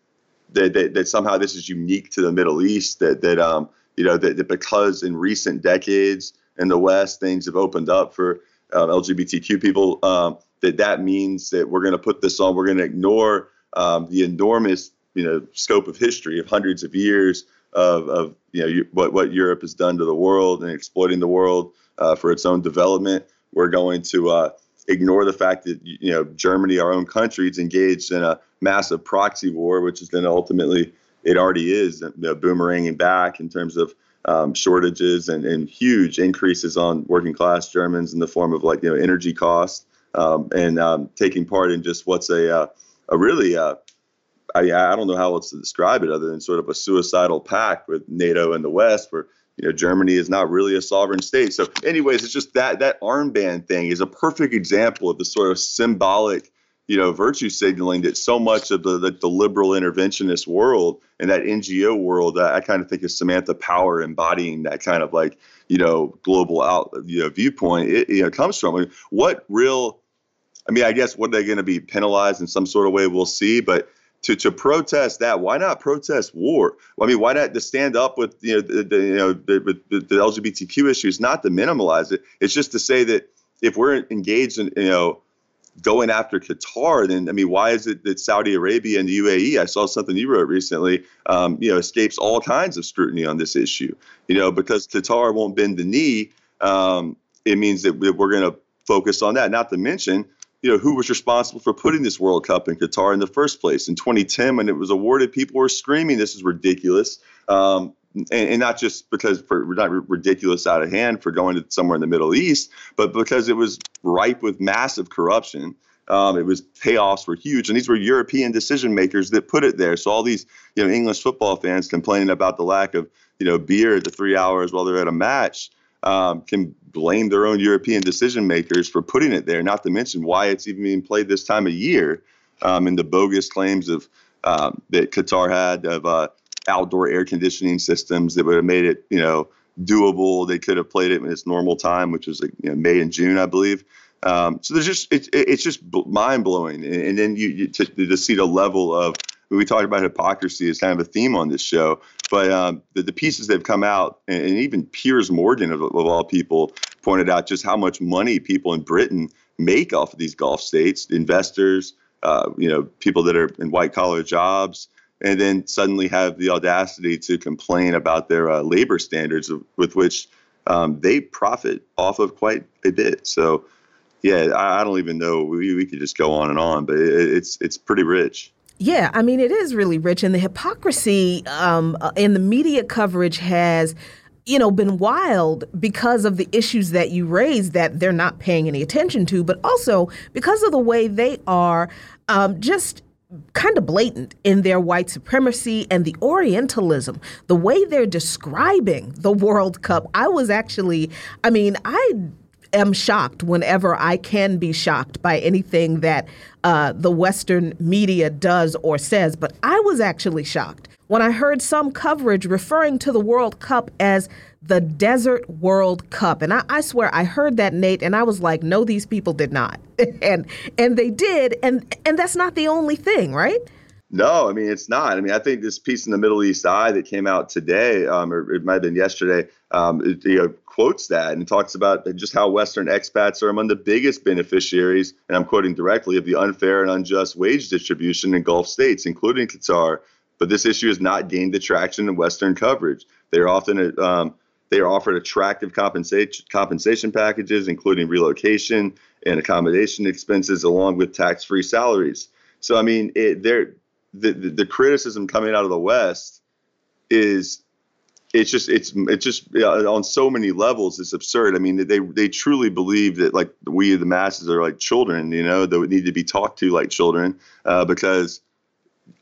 that, that, that somehow this is unique to the Middle East. That that um, you know that, that because in recent decades in the West things have opened up for um, LGBTQ people. Um, that that means that we're going to put this on. We're going to ignore um, the enormous you know scope of history of hundreds of years of, of you know you, what what Europe has done to the world and exploiting the world uh, for its own development. We're going to uh, ignore the fact that you know Germany, our own country, is engaged in a massive proxy war, which is then ultimately it already is you know, boomeranging back in terms of um, shortages and, and huge increases on working class Germans in the form of like you know energy costs um, and um, taking part in just what's a uh, a really uh, I, I don't know how else to describe it other than sort of a suicidal pact with NATO and the West, where you know Germany is not really a sovereign state. So, anyways, it's just that that armband thing is a perfect example of the sort of symbolic, you know, virtue signaling that so much of the the, the liberal interventionist world and that NGO world, uh, I kind of think is Samantha Power embodying that kind of like you know global out you know viewpoint. It you know comes from. I mean, what real I mean, I guess what are they going to be penalized in some sort of way? We'll see. But to to protest that. Why not protest war? I mean, why not to stand up with you know the, the you know the, the, the LGBTQ issues? Not to minimize it. It's just to say that if we're engaged in you know going after Qatar, then I mean, why is it that Saudi Arabia and the UAE? I saw something you wrote recently. Um, you know, escapes all kinds of scrutiny on this issue. You know, because Qatar won't bend the knee. Um, it means that we're going to focus on that. Not to mention you know, who was responsible for putting this World Cup in Qatar in the first place. In 2010, when it was awarded, people were screaming, "This is ridiculous." Um, and, and, not just because for not ridiculous out of hand for going to somewhere in the Middle East, but because it was ripe with massive corruption. Um, it was payoffs were huge, and these were European decision makers that put it there. So all these, you know, English football fans complaining about the lack of, you know, beer at the three hours while they're at a match um, can blame their own European decision makers for putting it there, not to mention why it's even being played this time of year um, and the bogus claims of um, that Qatar had of uh, outdoor air conditioning systems that would have made it, you know, doable. They could have played it in its normal time, which was like you know, May and June, I believe. Um, so there's just it, it's just mind blowing, and, and, then you, you to, to see the level of we talked about hypocrisy as kind of a theme on this show, but um, the, the, pieces that have come out, and, and even Piers Morgan, of, of, all people, pointed out just how much money people in Britain make off of these Gulf states, investors, uh, you know, people that are in white collar jobs, and then suddenly have the audacity to complain about their uh, labor standards with which um, they profit off of quite a bit. So, yeah, I, I don't even know. We, we could just go on and on, but it, it's it's pretty rich. Yeah, I mean, it is really rich, and the hypocrisy um, uh, in the media coverage has you know, been wild because of the issues that you raised that they're not paying any attention to, but also because of the way they are um, just kind of blatant in their white supremacy and the Orientalism, the way they're describing the World Cup. I was actually, I mean, I am shocked whenever I can be shocked by anything that uh, the Western media does or says, but I was actually shocked when I heard some coverage referring to the World Cup as the Desert World Cup. And I, I, swear I heard that, Nate, and I was like, no, these people did not. and and they did, and and that's not the only thing, right? No, I mean it's not. I mean I think this piece in the Middle East Eye that came out today, um, or it might have been yesterday, um, it, you know, quotes that and talks about just how Western expats are among the biggest beneficiaries, and I'm quoting directly, of the unfair and unjust wage distribution in Gulf states, including Qatar. But this issue has not gained the traction in Western coverage. They are often um, they are offered attractive compensation compensation packages, including relocation and accommodation expenses, along with tax-free salaries. So I mean, it, the, the the criticism coming out of the West is it's just it's it's just on so many levels it's absurd. I mean, they they truly believe that like we the masses are like children, you know, that need to be talked to like children, uh, because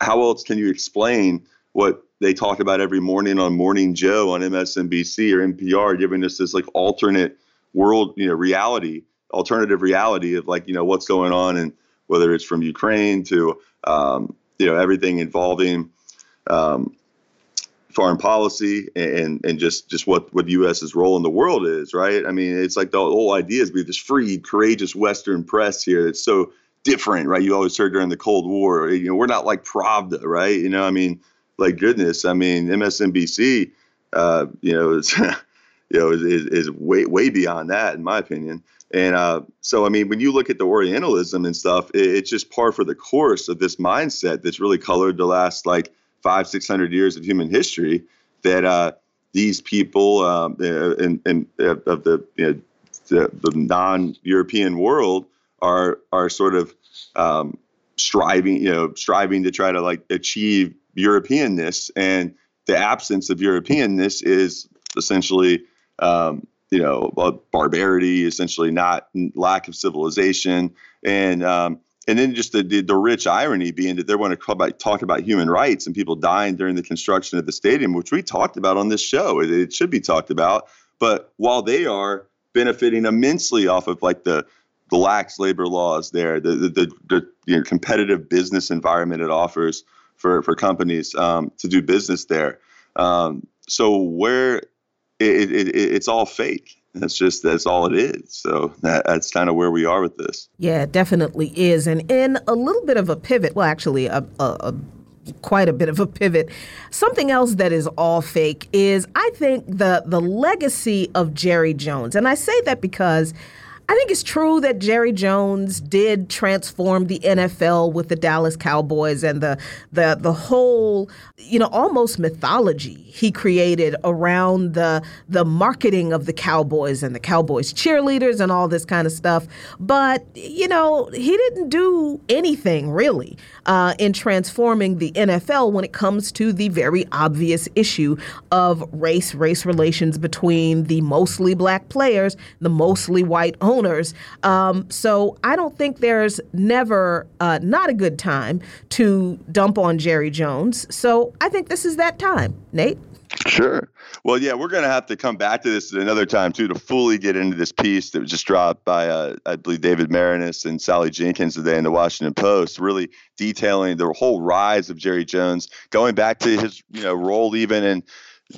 how else can you explain what they talk about every morning on Morning Joe on MSNBC or NPR, giving us this like alternate world, you know, reality, alternative reality of like, you know, what's going on and whether it's from Ukraine to, um, you know, everything involving um, foreign policy and and just just what what the U.S.'s role in the world is, right? I mean, it's like the whole idea is we have this free, courageous Western press here that's so different, right? You always heard during the Cold War, you know, we're not like Pravda, right? You know, I mean, like goodness, I mean, MSNBC, uh, you know, is you know is, is way way beyond that in my opinion. And uh, so, I mean, when you look at the Orientalism and stuff, it, it's just par for the course of this mindset that's really colored the last like five, six hundred years of human history. That uh, these people um, and, and uh, of the, you know, the, the non-European world are are sort of um, striving, you know, striving to try to like achieve Europeanness, and the absence of Europeanness is essentially, um, you know, barbarity, essentially not lack of civilization, and um, and then just the, the, the rich irony being that they want to talk about, human rights and people dying during the construction of the stadium, which we talked about on this show. It, it should be talked about, but while they are benefiting immensely off of like the the lax labor laws there, the the, the, the you know, competitive business environment it offers for for companies um, to do business there. Um, so where it, it, it, it's all fake. That's just that's all it is. So that, that's kind of where we are with this. Yeah, it definitely is. And in a little bit of a pivot, well, actually, a, a, a quite a bit of a pivot. Something else that is all fake is I think the the legacy of Jerry Jones. And I say that because I think it's true that Jerry Jones did transform the NFL with the Dallas Cowboys and the the the whole, you know, almost mythology he created around the the marketing of the Cowboys and the Cowboys cheerleaders and all this kind of stuff. But you know, he didn't do anything really uh, in transforming the NFL when it comes to the very obvious issue of race race relations between the mostly black players, the mostly white owners owners. Um, so I don't think there's never uh, not a good time to dump on Jerry Jones. So I think this is that time. Nate? Sure. Well, yeah, we're going to have to come back to this at another time too to fully get into this piece that was just dropped by, uh, I believe, David Maraniss and Sally Jenkins today in the Washington Post, really detailing the whole rise of Jerry Jones, going back to his you know role even in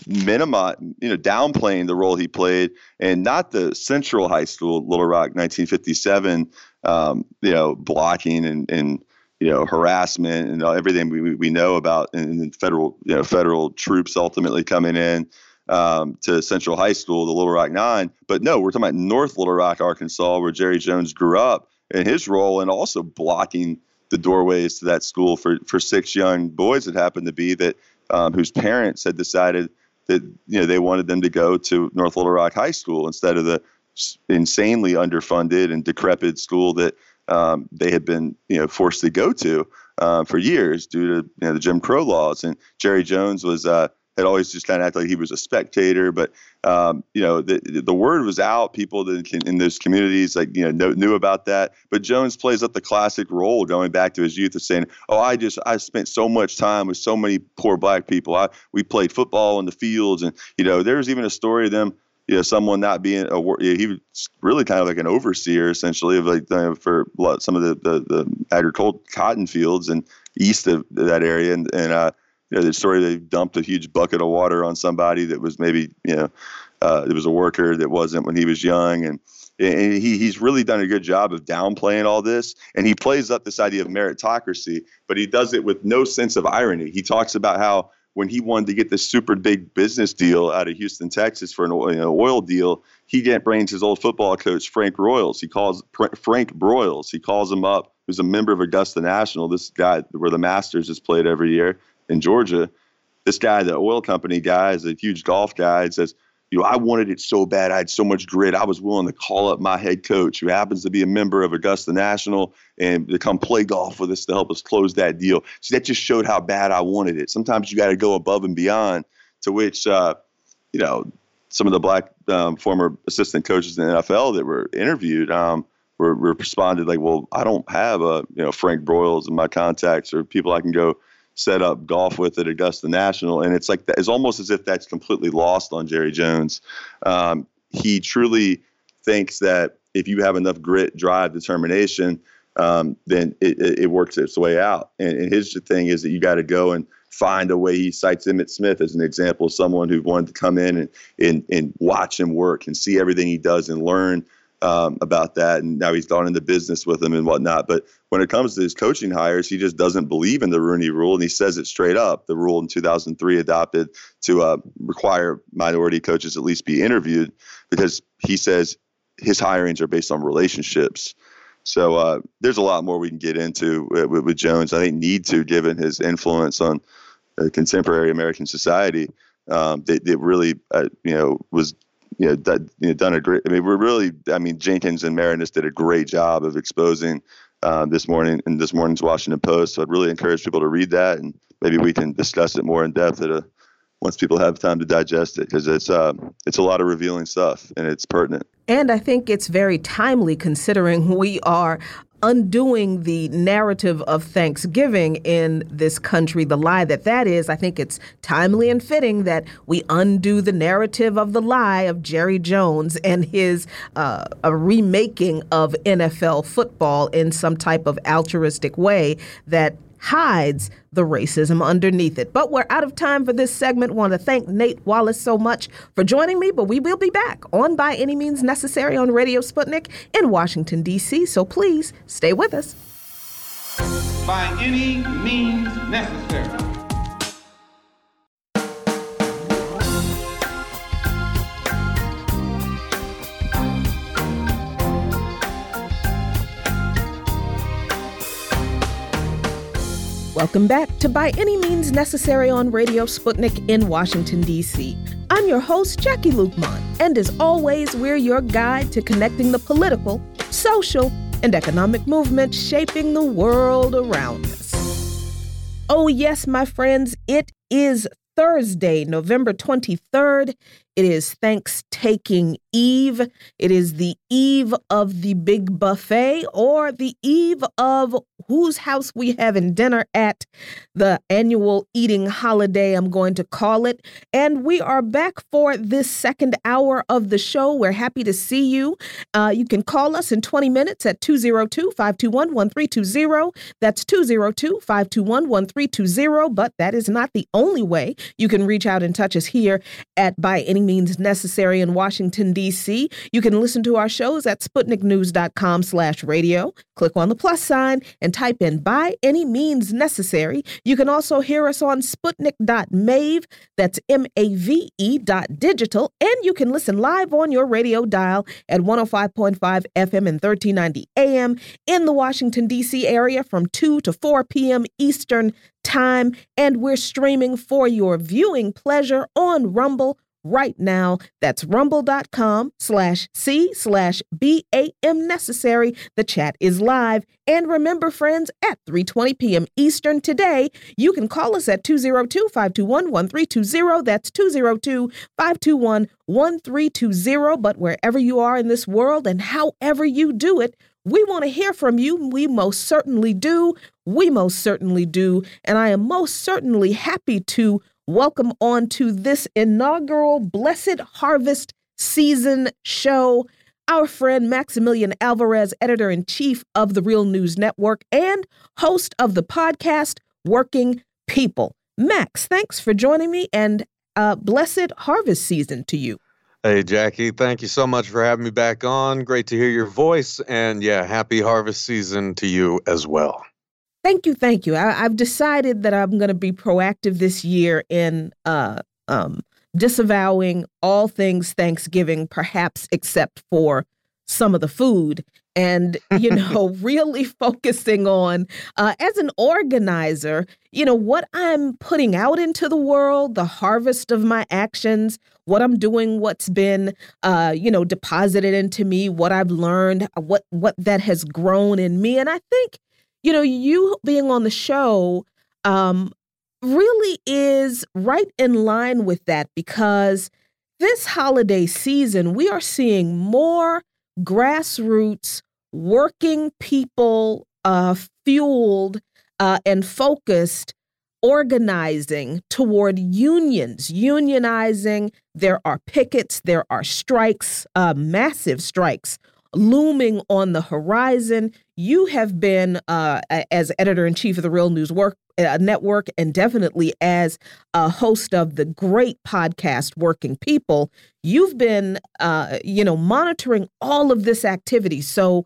minimize, you know, downplaying the role he played, and not the Central High School, Little Rock, 1957, um, you know, blocking and, and you know harassment and everything we, we know about, and federal you know federal troops ultimately coming in um, to Central High School, the Little Rock Nine. But no, we're talking about North Little Rock, Arkansas, where Jerry Jones grew up, and his role in also blocking the doorways to that school for for six young boys that happened to be that um, whose parents had decided that you know they wanted them to go to North Little Rock High School instead of the insanely underfunded and decrepit school that um, they had been you know forced to go to uh, for years due to you know, the Jim Crow laws. And Jerry Jones was uh, had always just kind of acted like he was a spectator. But um, you know, the the word was out. People that can, in those communities like you know knew about that. But Jones plays up the classic role, going back to his youth of saying, "Oh, I just I spent so much time with so many poor black people. I we played football in the fields, and you know, there's even a story of them." you know, someone not being a he was really kind of like an overseer essentially of like for some of the the, the agricultural cotton fields and east of that area and and uh, you know the story they dumped a huge bucket of water on somebody that was maybe you know uh, it was a worker that wasn't when he was young and and he, he's really done a good job of downplaying all this and he plays up this idea of meritocracy but he does it with no sense of irony he talks about how when he wanted to get this super big business deal out of Houston, Texas for an oil, deal, he brings his old football coach Frank Broyles. He calls Frank Broyles. He calls him up. Who's a member of Augusta National. This guy where the Masters is played every year in Georgia. This guy, the oil company guy, is a huge golf guy. Says, you know, I wanted it so bad. I had so much grit. I was willing to call up my head coach, who happens to be a member of Augusta National, and to come play golf with us to help us close that deal. So that just showed how bad I wanted it. Sometimes you got to go above and beyond. To which, uh, you know, some of the black um, former assistant coaches in the NFL that were interviewed um, were, were responded like, "Well, I don't have a you know Frank Broyles in my contacts or people I can go." Set up golf with at Augusta National, and it's like that, it's almost as if that's completely lost on Jerry Jones. Um, he truly thinks that if you have enough grit, drive, determination, um, then it, it, it, works its way out. And, and his thing is that you got to go and find a way. He cites Emmitt Smith as an example of someone who wanted to come in and, and, and watch him work and see everything he does and learn um, about that, and now he's gone into business with him and whatnot. But when it comes to his coaching hires, he just doesn't believe in the Rooney Rule, and he says it straight up. The rule in 2003 adopted to uh, require minority coaches at least be interviewed because he says his hirings are based on relationships. So uh, there's a lot more we can get into with, with, Jones. I think need to, given his influence on uh, contemporary American society, um, that, really, uh, you know, was you know, you know, done a great. I mean, we're really. I mean, Jenkins and Maraniss did a great job of exposing uh, this morning in this morning's Washington Post. So I'd really encourage people to read that, and maybe we can discuss it more in depth at a once people have time to digest it because it's uh, it's a lot of revealing stuff and it's pertinent. And I think it's very timely considering we are undoing the narrative of Thanksgiving in this country, the lie that that is, I think it's timely and fitting that we undo the narrative of the lie of Jerry Jones and his uh, a remaking of NFL football in some type of altruistic way that hides the racism underneath it. But we're out of time for this segment. Want to thank Nate Wallace so much for joining me, but we will be back on By Any Means Necessary on Radio Sputnik in Washington, D.C. So please stay with us. By any means necessary. Welcome back to By Any Means Necessary on Radio Sputnik in Washington, D.C. I'm your host, Jacquie Luqman, and as always, we're your guide to connecting the political, social, and economic movements shaping the world around us. Oh, yes, my friends, it is Thursday, November 23rd. It is Thanksgiving Eve. It is the eve of the big buffet or the eve of whose house we having dinner at, the annual eating holiday, I'm going to call it. And we are back for this second hour of the show. We're happy to see you. Uh, you can call us in 20 minutes at 202 521 1320. That's 202 521 1320. But that is not the only way you can reach out and touch us here at By Any Means Necessary in Washington, D.C. You can listen to our shows at SputnikNews.com slash radio. Click on the plus sign and type in by any means necessary. You can also hear us on Sputnik.mave, that's M A V E dot digital, and you can listen live on your radio dial at 105.5 FM and 1390 AM in the Washington, D.C. area from 2 to 4 p.m. Eastern Time. And we're streaming for your viewing pleasure on Rumble right now. That's rumble.com slash C slash BAM necessary. The chat is live. And remember, friends, at 3.20 p.m. Eastern today, you can call us at 202-521-1320. That's 202-521-1320. But wherever you are in this world and however you do it, we want to hear from you. We most certainly do. We most certainly do. And I am most certainly happy to welcome on to this inaugural Blessed Harvest season show. Our friend Maximilian Alvarez, editor in chief of the Real News Network and host of the podcast Working People. Max, thanks for joining me and uh, blessed harvest season to you. Hey, Jacquie, thank you so much for having me back on. Great to hear your voice. And yeah, happy harvest season to you as well. Thank you. Thank you. I, have decided that I'm going to be proactive this year in uh, um, disavowing all things Thanksgiving, perhaps except for some of the food and you know really focusing on uh, as an organizer you know what i'm putting out into the world the harvest of my actions what i'm doing what's been uh, you know deposited into me what i've learned what what that has grown in me and i think you know you being on the show um, really is right in line with that because this holiday season we are seeing more grassroots working people uh, fueled uh, and focused organizing toward unions, unionizing. There are pickets, there are strikes, uh, massive strikes looming on the horizon. You have been, uh, as editor in chief of the Real News Work uh, Network, and definitely as a host of the great podcast Working People, you've been, uh, you know, monitoring all of this activity. So,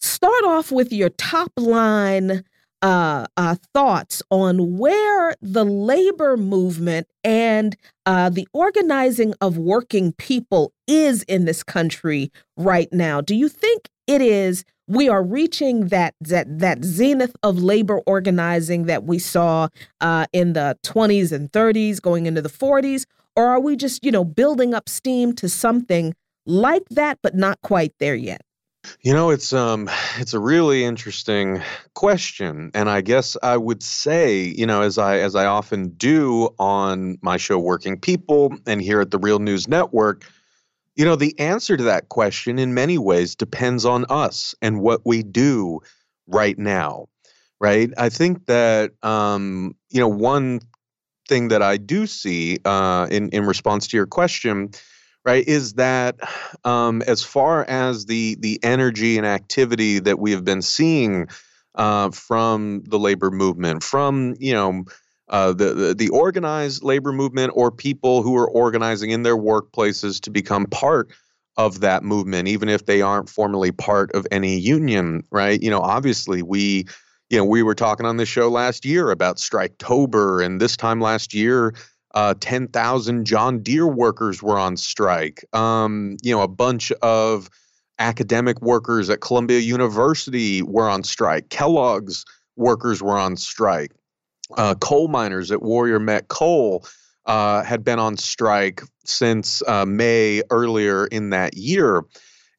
start off with your top line uh, uh, thoughts on where the labor movement and uh, the organizing of working people is in this country right now. Do you think it is we are reaching that that that zenith of labor organizing that we saw uh, in the 20s and 30s, going into the 40s, or are we just you know building up steam to something like that, but not quite there yet? You know, it's um it's a really interesting question and I guess I would say, you know, as I as I often do on my show Working People and here at the Real News Network, you know, the answer to that question in many ways depends on us and what we do right now. Right? I think that um you know, one thing that I do see uh in in response to your question right is that um, as far as the the energy and activity that we have been seeing uh, from the labor movement from you know uh, the, the, the organized labor movement or people who are organizing in their workplaces to become part of that movement even if they aren't formally part of any union right? You know obviously we you know we were talking on this show last year about striketober and this time last year uh, 10,000 John Deere workers were on strike. Um, you know, a bunch of academic workers at Columbia University were on strike. Kellogg's workers were on strike. Uh, coal miners at Warrior Met Coal uh, had been on strike since uh, May earlier in that year.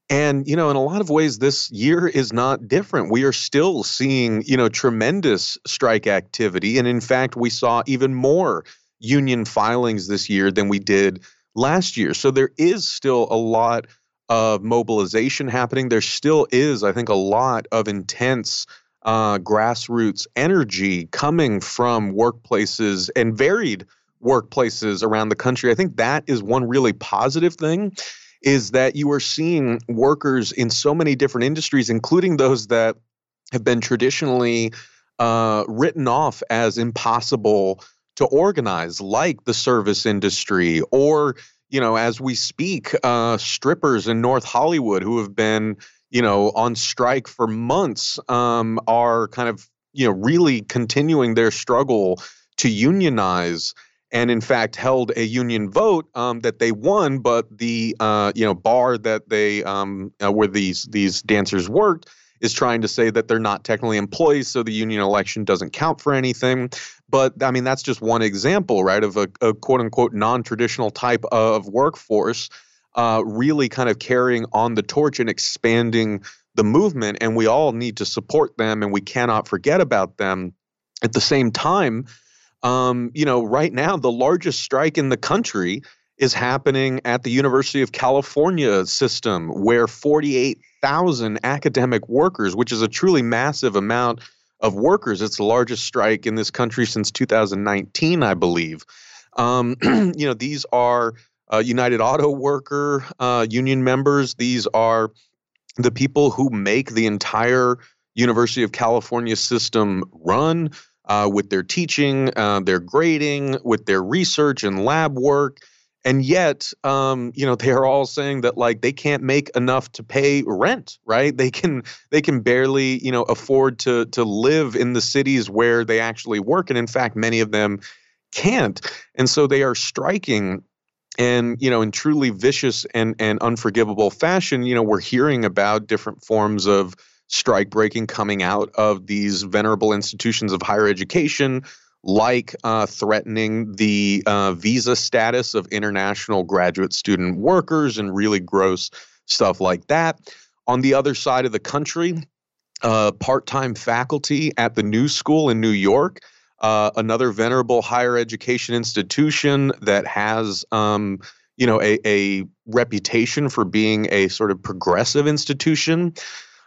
And, you know, in a lot of ways, this year is not different. We are still seeing, you know, tremendous strike activity. And in fact, we saw even more union filings this year than we did last year. So there is still a lot of mobilization happening. There still is, I think, a lot of intense uh, grassroots energy coming from workplaces and varied workplaces around the country. I think that is one really positive thing is that you are seeing workers in so many different industries, including those that have been traditionally uh, written off as impossible to organize, like the service industry, or you know, as we speak, uh, strippers in North Hollywood who have been you know on strike for months um, are kind of you know really continuing their struggle to unionize and in fact held a union vote um, that they won, but the uh, you know bar that they um, uh, where these these dancers worked is trying to say that they're not technically employees, so the union election doesn't count for anything. But I mean, that's just one example, right, of a, a quote unquote non traditional type of workforce uh, really kind of carrying on the torch and expanding the movement. And we all need to support them and we cannot forget about them. At the same time, um, you know, right now, the largest strike in the country is happening at the University of California system, where 48,000 academic workers, which is a truly massive amount of workers. It's the largest strike in this country since 2019, I believe. Um, you know, these are uh, United Auto Worker uh, union members. These are the people who make the entire University of California system run uh, with their teaching, uh, their grading, with their research and lab work. And yet, um, you know, they are all saying that like they can't make enough to pay rent, right? They can they can barely, you know, afford to to live in the cities where they actually work, and in fact, many of them can't. And so they are striking and you know in truly vicious and and unforgivable fashion you know we're hearing about different forms of strike breaking coming out of these venerable institutions of higher education like uh, threatening the uh, visa status of international graduate student workers and really gross stuff like that on the other side of the country uh, part-time faculty at the new school in new york uh, another venerable higher education institution that has, um, you know, a, a, reputation for being a sort of progressive institution.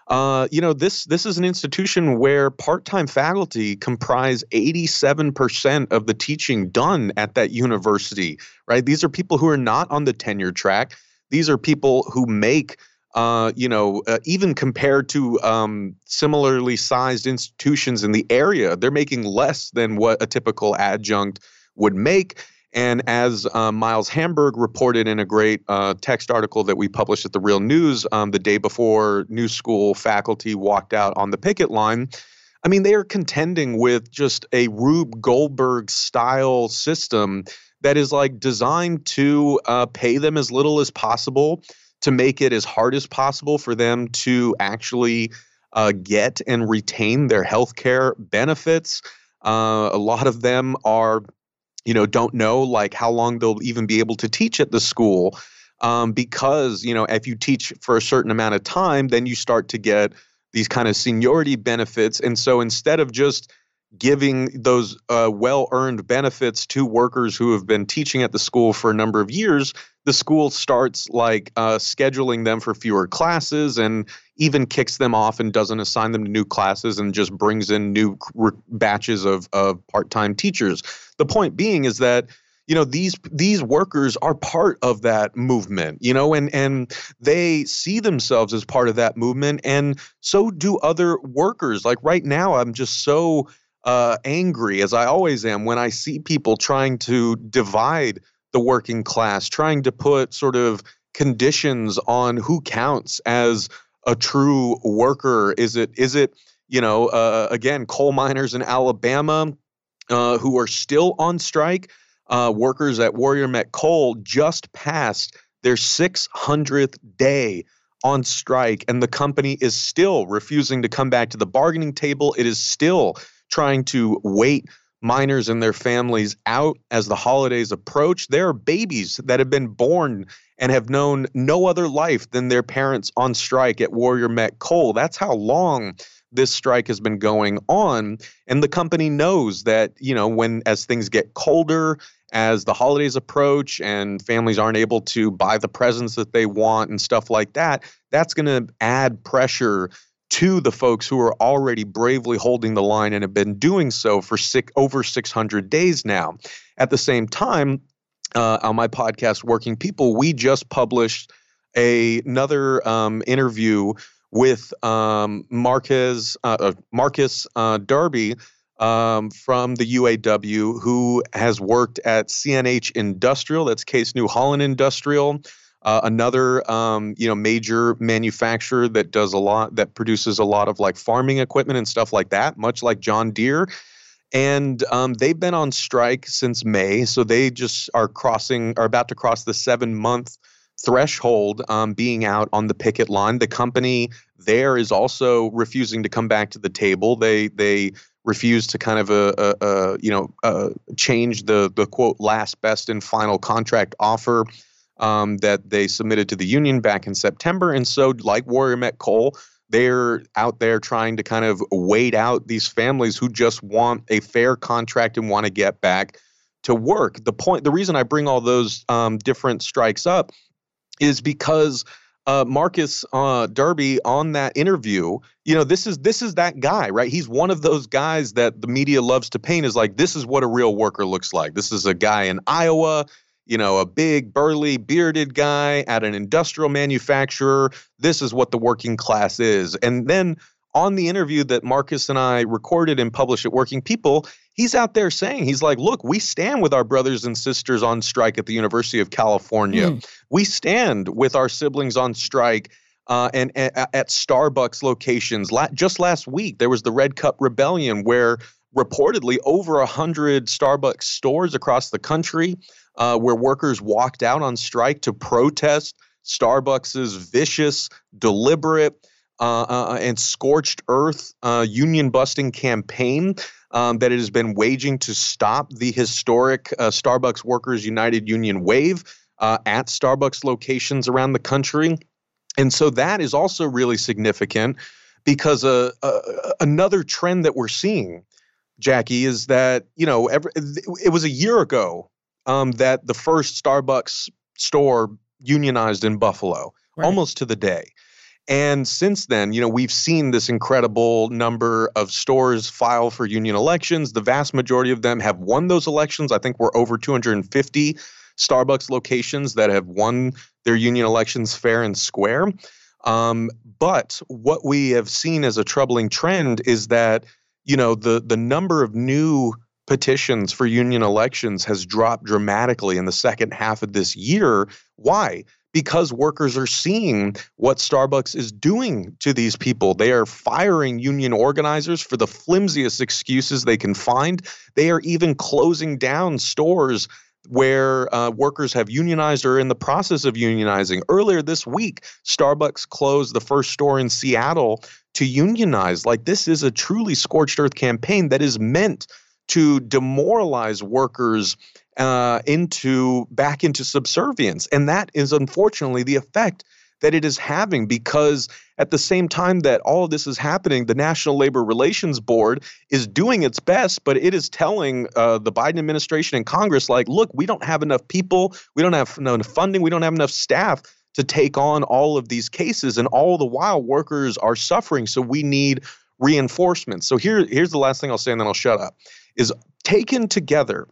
Uh, you know, this this is an institution where part-time faculty comprise 87% of the teaching done at that university. Right? These are people who are not on the tenure track. These are people who make uh, you know, uh, even compared to um, similarly sized institutions in the area, they're making less than what a typical adjunct would make. And as uh, Miles Hamburg reported in a great uh, text article that we published at the Real News um, the day before New School faculty walked out on the picket line, I mean, they are contending with just a Rube Goldberg style system that is like designed to uh, pay them as little as possible to make it as hard as possible for them to actually uh, get and retain their health care benefits. Uh, a lot of them are, you know, don't know like how long they'll even be able to teach at the school. Um, because, you know, if you teach for a certain amount of time, then you start to get these kind of seniority benefits. And so instead of just giving those uh, well earned benefits to workers who have been teaching at the school for a number of years, the school starts like uh, scheduling them for fewer classes and even kicks them off and doesn't assign them to new classes and just brings in new batches of, of part-time teachers. The point being is that you know these these workers are part of that movement you know and and they see themselves as part of that movement and so do other workers like right now i'm just so uh, angry, as I always am, when I see people trying to divide the working class, trying to put sort of conditions on who counts as a true worker. Is it is it you know uh, again coal miners in Alabama uh, who are still on strike? Uh, workers at Warrior Met Coal just passed their 600th day on strike, and the company is still refusing to come back to the bargaining table. It is still trying to wait miners and their families out as the holidays approach. There are babies that have been born and have known no other life than their parents on strike at Warrior Met Coal. That's how long this strike has been going on and the company knows that you know when as things get colder as the holidays approach and families aren't able to buy the presents that they want and stuff like that that's going to add pressure to the folks who are already bravely holding the line and have been doing so for six, over 600 days now. At the same time, uh, on my podcast, Working People, we just published a, another um, interview with um, Marquez, uh, uh Marcus uh, Darby um, from the UAW, who has worked at CNH Industrial, that's Case New Holland Industrial. Uh, another, um, you know, major manufacturer that does a lot that produces a lot of like farming equipment and stuff like that, much like John Deere. And um, they've been on strike since May, so they just are crossing, are about to cross the seven month threshold, um, being out on the picket line. The company there is also refusing to come back to the table. They they refuse to kind of uh, uh, uh you know change the the quote last best and final contract offer um, that they submitted to the union back in September. And so, like Warrior Met Coal, they're out there trying to kind of wait out these families who just want a fair contract and want to get back to work. The point, the reason I bring all those um, different strikes up is because uh, Marcus uh, Darby on that interview, you know, this is this is that guy, right? He's one of those guys that the media loves to paint as like this is what a real worker looks like. This is a guy in Iowa you know, a big, burly, bearded guy at an industrial manufacturer. This is what the working class is. And then on the interview that Marcus and I recorded and published at Working People, he's out there saying, he's like, look, we stand with our brothers and sisters on strike at the University of California. Mm. We stand with our siblings on strike. Uh, and, and, at Starbucks locations, La- just last week there was the Red Cup Rebellion, where reportedly over a hundred Starbucks stores across the country uh, where workers walked out on strike to protest Starbucks's vicious, deliberate, uh, uh, and scorched earth uh, union busting campaign um, that it has been waging to stop the historic uh, Starbucks Workers United Union wave uh, at Starbucks locations around the country. And so that is also really significant because uh, another trend that we're seeing, Jacquie, is that, you know, every, it was a year ago um, that the first Starbucks store unionized in Buffalo, right. almost to the day. And since then, you know, we've seen this incredible number of stores file for union elections. The vast majority of them have won those elections. I think we're over 250 Starbucks locations that have won their union elections fair and square. Um, but what we have seen as a troubling trend is that, you know, the the number of new petitions for union elections has dropped dramatically in the second half of this year. Why? Because workers are seeing what Starbucks is doing to these people. They are firing union organizers for the flimsiest excuses they can find. They are even closing down stores where uh, workers have unionized or are in the process of unionizing. Earlier this week, Starbucks closed the first store in Seattle to unionize. Like, this is a truly scorched earth campaign that is meant to demoralize workers uh, into back into subservience. And that is unfortunately the effect that it is having because at the same time that all of this is happening, the National Labor Relations Board is doing its best, but it is telling uh, the Biden administration and Congress, like, look, we don't have enough people, we don't have enough funding, we don't have enough staff to take on all of these cases. And all the while, workers are suffering. So we need reinforcements. So here, here's the last thing I'll say, and then I'll shut up is taken together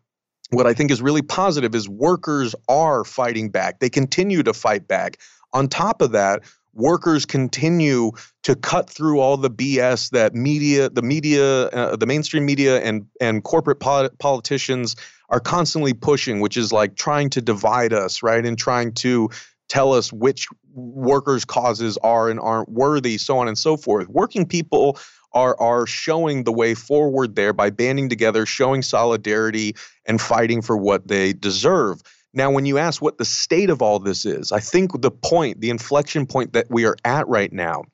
what I think is really positive is workers are fighting back. They continue to fight back. On top of that, workers continue to cut through all the BS that media, the media, uh, the mainstream media, and and corporate politicians are constantly pushing, which is like trying to divide us, right, and trying to tell us which workers' causes are and aren't worthy, so on and so forth. Working people are are showing the way forward there by banding together, showing solidarity and fighting for what they deserve. Now, when you ask what the state of all this is, I think the point, the inflection point that we are at right now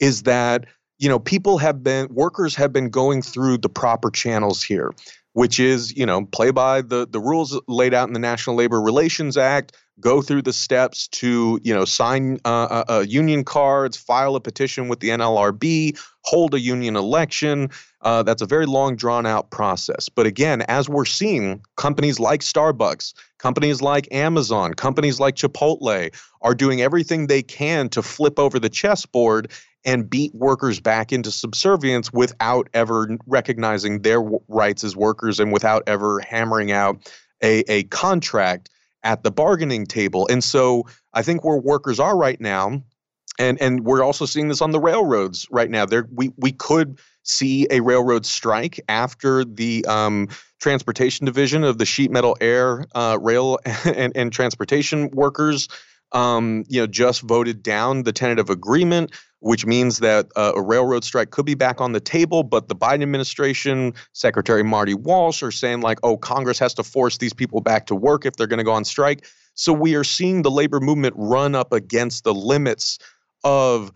is that you know people have been workers have been going through the proper channels here which is you know play by the the rules laid out in the National Labor Relations Act, go through the steps to you know sign uh, uh, uh, union cards, file a petition with the NLRB, hold a union election. Uh, that's a very long drawn out process. But again, as we're seeing, companies like Starbucks, companies like Amazon, companies like Chipotle are doing everything they can to flip over the chessboard and beat workers back into subservience without ever recognizing their rights as workers and without ever hammering out a, a contract at the bargaining table. And so I think where workers are right now, and and we're also seeing this on the railroads right now. There we we could see a railroad strike after the um, transportation division of the sheet metal air uh, rail and, and transportation workers um, you know just voted down the tentative agreement which means that uh, a railroad strike could be back on the table. But the Biden administration, Secretary Marty Walsh, are saying, like, oh, Congress has to force these people back to work if they're going to go on strike. So we are seeing the labor movement run up against the limits of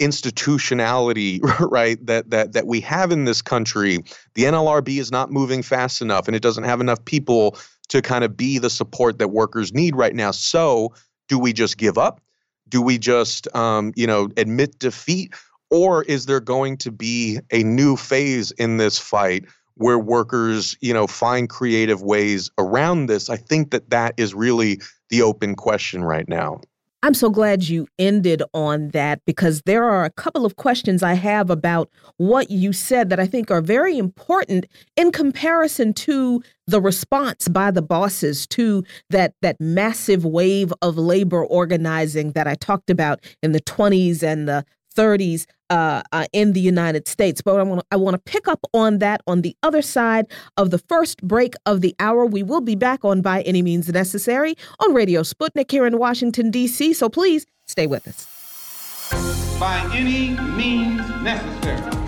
institutionality right that that that we have in this country the NLRB is not moving fast enough and it doesn't have enough people to kind of be the support that workers need right now so do we just give up do we just, um, you know, admit defeat? Or is there going to be a new phase in this fight where workers, you know, find creative ways around this? I think that that is really the open question right now. I'm so glad you ended on that because there are a couple of questions I have about what you said that I think are very important in comparison to the response by the bosses to that that massive wave of labor organizing that I talked about in the 20s and the 30s uh, uh, in the United States. But I want I want to pick up on that on the other side of the first break of the hour. We will be back on by any means necessary on Radio Sputnik here in Washington D.C. So please stay with us. By any means necessary.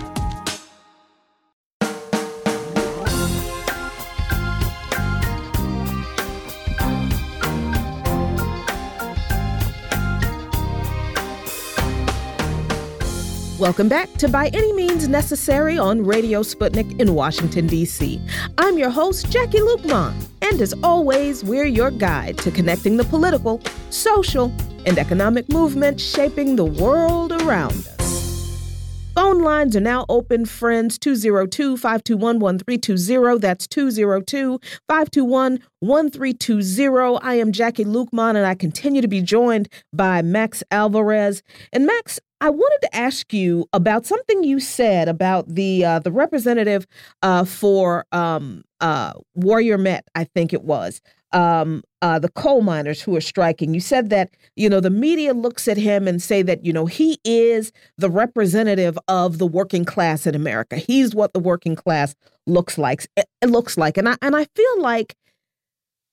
Welcome back to By Any Means Necessary on Radio Sputnik in Washington, D.C. I'm your host, Jacquie Luqman, and as always, we're your guide to connecting the political, social, and economic movement shaping the world around us. Phone lines are now open, friends. 202 521 1320. That's 202 521 1320. I am Jacquie Luqman, and I continue to be joined by Max Alvarez. And Max, I wanted to ask you about something you said about the uh, the representative uh, for um, uh, Warrior Met, I think it was, um, uh, the coal miners who are striking. You said that you know the media looks at him and say that you know he is the representative of the working class in America. He's what the working class looks like. It looks like, and I and I feel like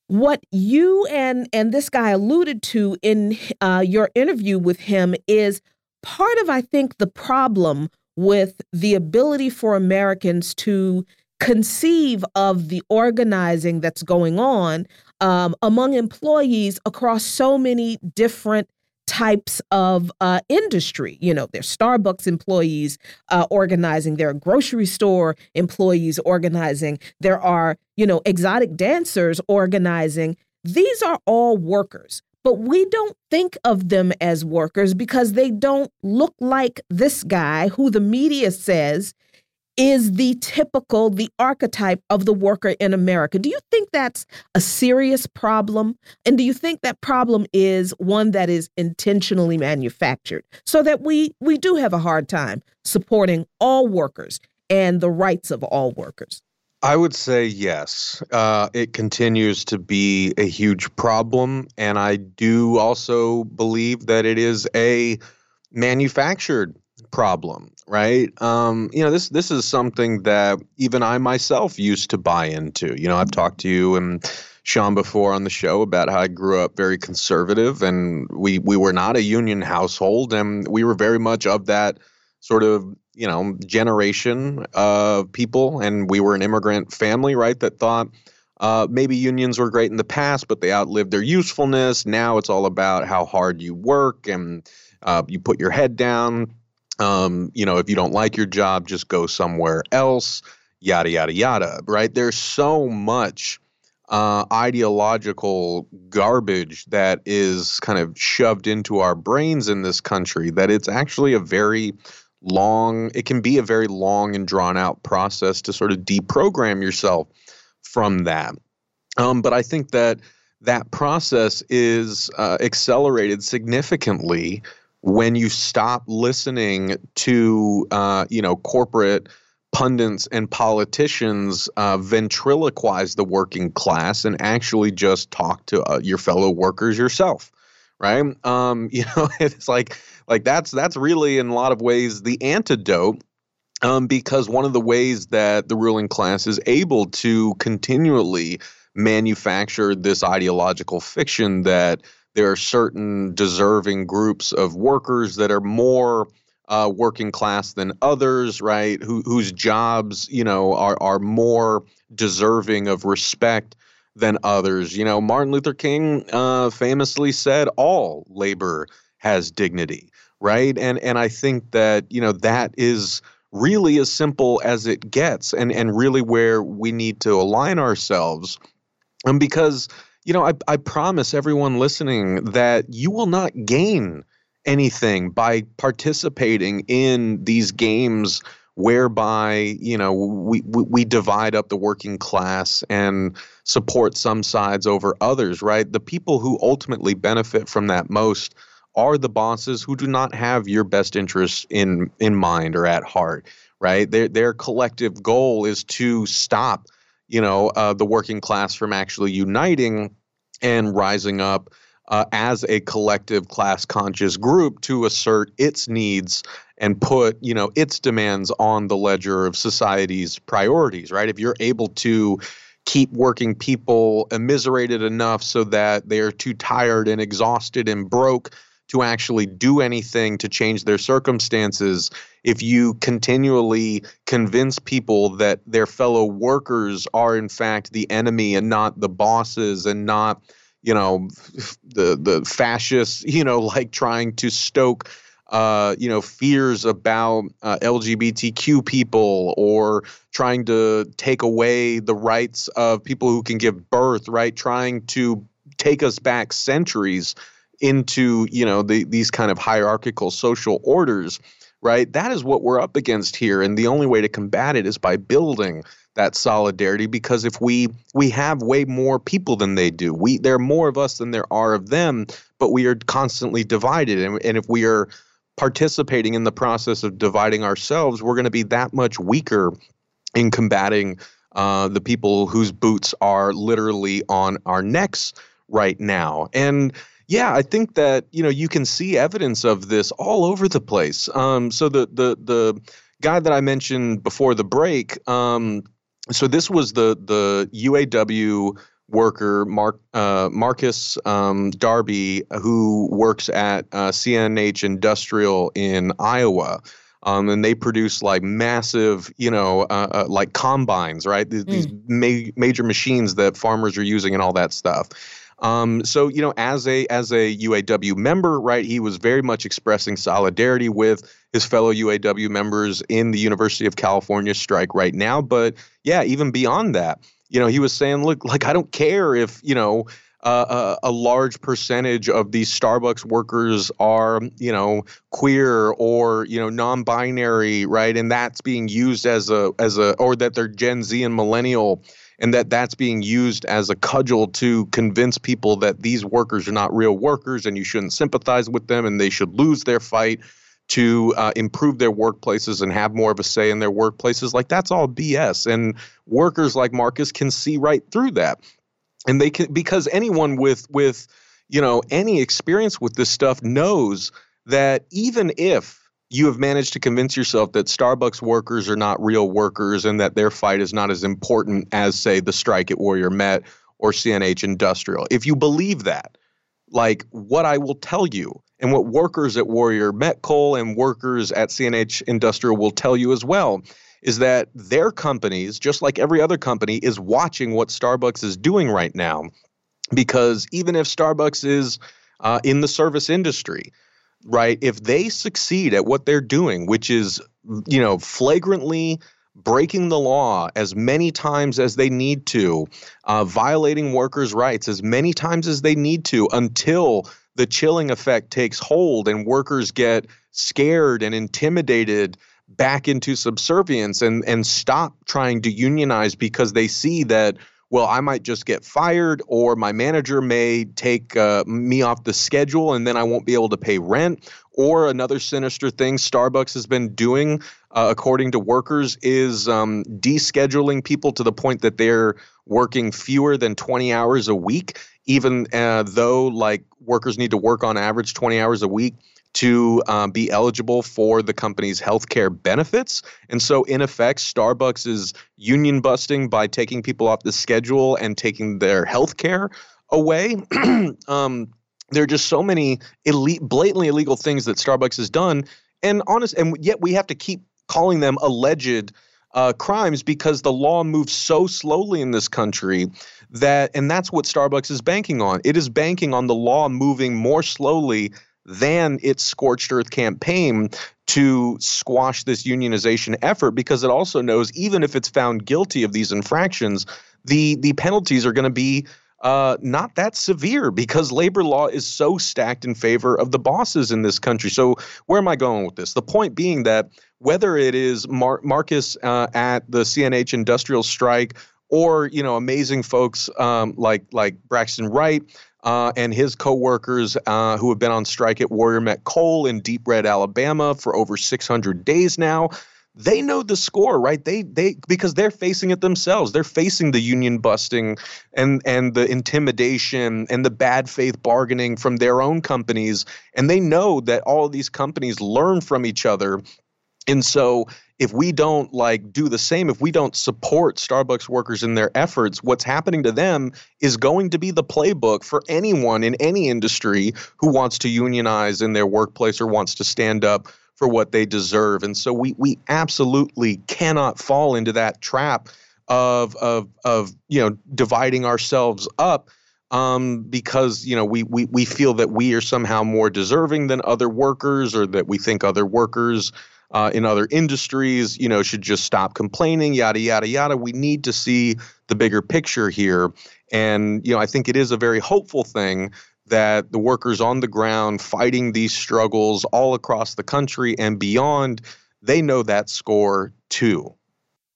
what you and and this guy alluded to in uh, your interview with him is part of, I think, the problem with the ability for Americans to conceive of the organizing that's going on um, among employees across so many different types of uh, industry. You know, there's Starbucks employees uh, organizing, there are grocery store employees organizing, there are, you know, exotic dancers organizing. These are all workers but we don't think of them as workers because they don't look like this guy who the media says is the typical, the archetype of the worker in America. Do you think that's a serious problem? And do you think that problem is one that is intentionally manufactured so that we we do have a hard time supporting all workers and the rights of all workers? I would say yes. Uh, it continues to be a huge problem. And I do also believe that it is a manufactured problem, right? Um, you know, this this is something that even I myself used to buy into. You know, I've talked to you and Sean before on the show about how I grew up very conservative and we we were not a union household and we were very much of that sort of you know generation of people, and we were an immigrant family, right? That thought uh, maybe unions were great in the past, but they outlived their usefulness. Now it's all about how hard you work and uh, you put your head down. Um, you know, if you don't like your job, just go somewhere else. Yada yada yada. Right? There's so much uh, ideological garbage that is kind of shoved into our brains in this country that it's actually a very long it can be a very long and drawn out process to sort of deprogram yourself from that um, but i think that that process is uh, accelerated significantly when you stop listening to uh, you know corporate pundits and politicians uh, ventriloquize the working class and actually just talk to uh, your fellow workers yourself right? Um, you know it's like like that's that's really in a lot of ways the antidote um, because one of the ways that the ruling class is able to continually manufacture this ideological fiction that there are certain deserving groups of workers that are more uh, working class than others, right? Who, whose jobs, you know, are are more deserving of respect than others. You know, Martin Luther King uh, famously said, "All labor has dignity." right? And and I think that you know that is really as simple as it gets, and and really where we need to align ourselves, and because you know I I promise everyone listening that you will not gain anything by participating in these games whereby you know we, we, we divide up the working class and support some sides over others right the people who ultimately benefit from that most are the bosses who do not have your best interests in in mind or at heart, right? Their their collective goal is to stop, you know, uh, the working class from actually uniting and rising up uh, as a collective class conscious group to assert its needs and put you know its demands on the ledger of society's priorities right? If you're able to keep working people immiserated enough so that they're too tired and exhausted and broke to actually do anything to change their circumstances if you continually convince people that their fellow workers are in fact the enemy and not the bosses and not you know the the fascists you know like trying to stoke uh, you know fears about uh, LGBTQ people or trying to take away the rights of people who can give birth right? Trying to take us back centuries into you know the, these kind of hierarchical social orders right? That is what we're up against here and the only way to combat it is by building that solidarity because if we we have way more people than they do we there are more of us than there are of them but we are constantly divided and, and if we are participating in the process of dividing ourselves we're going to be that much weaker in combating uh, the people whose boots are literally on our necks right now. And yeah i think that you know you can see evidence of this all over the place um, so the the the guy that i mentioned before the break um, so this was the the UAW worker Mark uh, Marcus um, Darby who works at uh, CNH Industrial in Iowa. Um, and they produce like massive, you know, uh, uh like combines, right? These, mm. these ma- major machines that farmers are using and all that stuff. Um, so you know, as a as a UAW member, right, he was very much expressing solidarity with his fellow UAW members in the University of California strike right now. But yeah, even beyond that, you know, he was saying, look, like I don't care if you know. Uh, a, a, large percentage of these Starbucks workers are, you know, queer or you know non-binary, right? And that's being used as a as a or that they're Gen Z and millennial and that that's being used as a cudgel to convince people that these workers are not real workers and you shouldn't sympathize with them and they should lose their fight to uh, improve their workplaces and have more of a say in their workplaces. Like that's all bs and workers like marcus can see right through that. And they can because anyone with with you know any experience with this stuff knows that even if you have managed to convince yourself that Starbucks workers are not real workers and that their fight is not as important as, say, the strike at Warrior Met or CNH Industrial. If you believe that, like what I will tell you and what workers at Warrior Met Coal and workers at CNH Industrial will tell you as well is that their companies, just like every other company, is watching what Starbucks is doing right now. Because even if Starbucks is uh, in the service industry, right? If they succeed at what they're doing, which is, you know, flagrantly breaking the law as many times as they need to, uh, violating workers' rights as many times as they need to until the chilling effect takes hold and workers get scared and intimidated back into subservience and and stop trying to unionize because they see that well, I might just get fired, or my manager may take uh, me off the schedule and then I won't be able to pay rent. Or another sinister thing Starbucks has been doing, uh, according to workers, is um, descheduling people to the point that they're working fewer than 20 hours a week, even uh, though like workers need to work on average 20 hours a week to um, be eligible for the company's healthcare benefits. And so, in effect, Starbucks is union busting by taking people off the schedule and taking their healthcare away. um, there are just so many elite, blatantly illegal things that Starbucks has done, and honest, and yet we have to keep calling them alleged uh, crimes because the law moves so slowly in this country that, and that's what Starbucks is banking on. It is banking on the law moving more slowly than its scorched earth campaign to squash this unionization effort because it also knows even if it's found guilty of these infractions, the the penalties are going to be uh, not that severe because labor law is so stacked in favor of the bosses in this country. So where am I going with this? The point being that whether it is Mar- Marcus uh, at the CNH industrial strike or you know amazing folks um, like like Braxton Wright uh, and his coworkers uh, who have been on strike at Warrior Met Coal in Deep Red, Alabama, for over 600 days now. They know the score, right? They they because they're facing it themselves. They're facing the union busting and and the intimidation and the bad faith bargaining from their own companies, and they know that all of these companies learn from each other. And so if we don't like do the same, if we don't support Starbucks workers in their efforts, what's happening to them is going to be the playbook for anyone in any industry who wants to unionize in their workplace or wants to stand up for what they deserve. And so we we absolutely cannot fall into that trap of of of you know dividing ourselves up um, because you know we, we we feel that we are somehow more deserving than other workers or that we think other workers uh, in other industries, you know, should just stop complaining, yada, yada, yada. We need to see the bigger picture here. And, you know, I think it is a very hopeful thing that the workers on the ground fighting these struggles all across the country and beyond, they know that score too.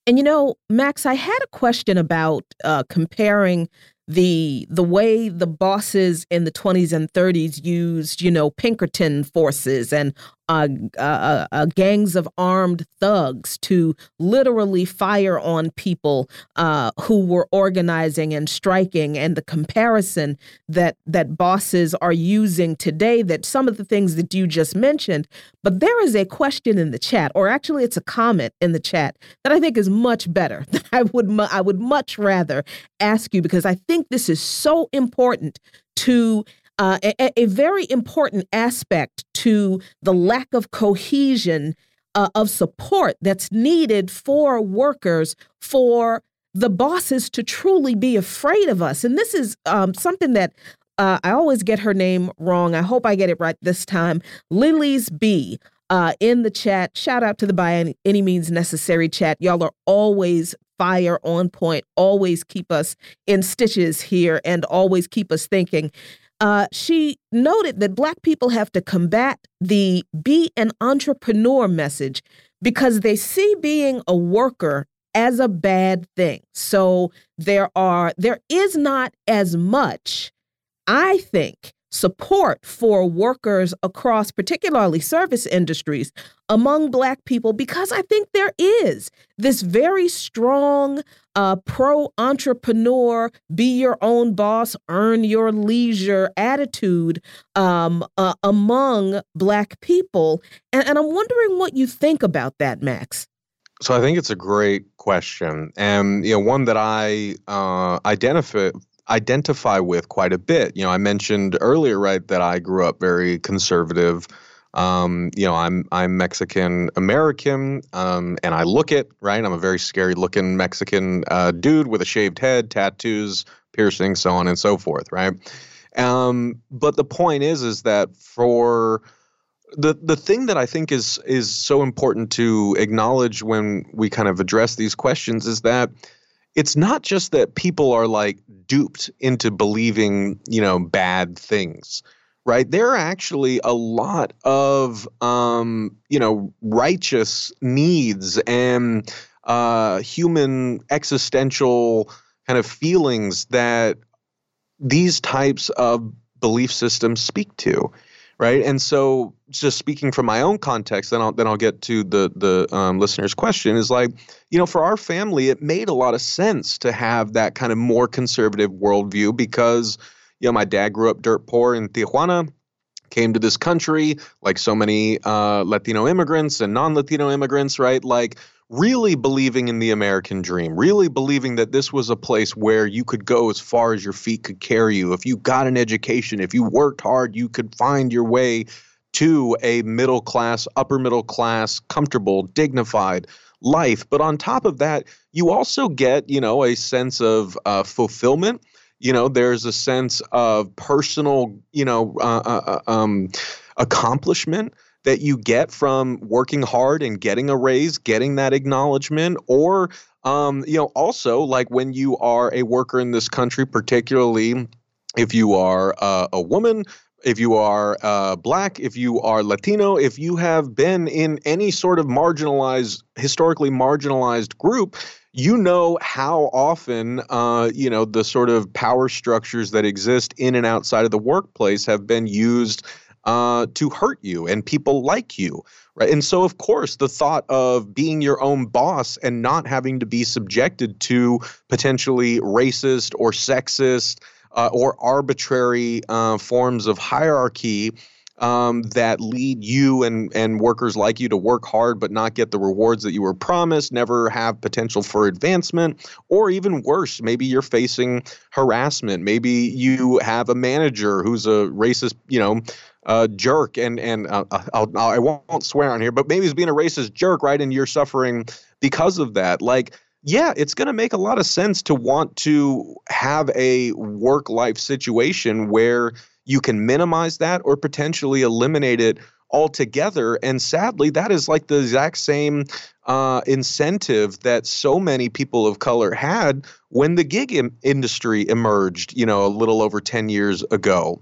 And you know, Max, I had a question about uh, comparing the the way the bosses in the 20s and 30s used, you know, Pinkerton forces and uh, uh, uh, gangs of armed thugs to literally fire on people uh, who were organizing and striking, and the comparison that that bosses are using today. That some of the things that you just mentioned, but there is a question in the chat, or actually, it's a comment in the chat that I think is much better. That I would I would much rather ask you because I think this is so important to uh, a, a, very important aspect to the lack of cohesion uh, of support that's needed for workers for the bosses to truly be afraid of us. And this is um, something that uh, I always get her name wrong. I hope I get it right this time. Lily's B. Uh, in the chat, shout out to the by any, any means necessary chat. Y'all are always fire on point, always keep us in stitches here, and always keep us thinking. Uh, she noted that Black people have to combat the be an entrepreneur message because they see being a worker as a bad thing. So there are there is not as much, I think, support for workers across particularly service industries among black people because i think there is this very strong uh, pro entrepreneur be your own boss earn your leisure attitude um, uh, among black people. And, and i'm wondering what you think about that max. So I think it's a great question, and you know one that I uh, identify identify with quite a bit. You know, I mentioned earlier, right, that I grew up very conservative. Um, you know, I'm I'm Mexican American, um, and I look it right. I'm a very scary looking Mexican uh, dude with a shaved head, tattoos, piercings, so on and so forth, right? Um, but the point is, is that for the the thing that I think is is so important to acknowledge when we kind of address these questions is that it's not just that people are like duped into believing, you know, bad things, right? There are actually a lot of, um, you know, righteous needs and uh, human existential kind of feelings that these types of belief systems speak to right? And so, just speaking from my own context, then I'll then I'll get to the the um, listener's question. Is like, you know, for our family, it made a lot of sense to have that kind of more conservative worldview because, you know, my dad grew up dirt poor in Tijuana came to this country like so many uh, Latino immigrants and non-Latino immigrants, right? Like really believing in the American dream, really believing that this was a place where you could go as far as your feet could carry you. If you got an education, if you worked hard, you could find your way to a middle class, upper middle class, comfortable, dignified life. But on top of that, you also get, you know, a sense of uh, fulfillment. You know, there's a sense of personal, you know, uh, uh, uh um, accomplishment that you get from working hard and getting a raise, getting that acknowledgement, or um, you know, also like when you are a worker in this country, particularly if you are uh, a woman, if you are uh, black, if you are Latino, if you have been in any sort of marginalized, historically marginalized group, you know how often, uh, you know, the sort of power structures that exist in and outside of the workplace have been used uh, to hurt you and people like you. Right. And so, of course, the thought of being your own boss and not having to be subjected to potentially racist or sexist uh, or arbitrary uh, forms of hierarchy um, that lead you and, and workers like you to work hard but not get the rewards that you were promised, never have potential for advancement, or even worse, maybe you're facing harassment. Maybe you have a manager who's a racist, you know, uh, jerk, and and uh, uh I'll, I'll, I won't swear on here, but maybe he's being a racist jerk, right? And you're suffering because of that. Like, yeah, it's going to make a lot of sense to want to have a work life situation where you can minimize that or potentially eliminate it altogether. And sadly, that is like the exact same uh, incentive that so many people of color had when the gig Im- industry emerged, you know, a little over 10 years ago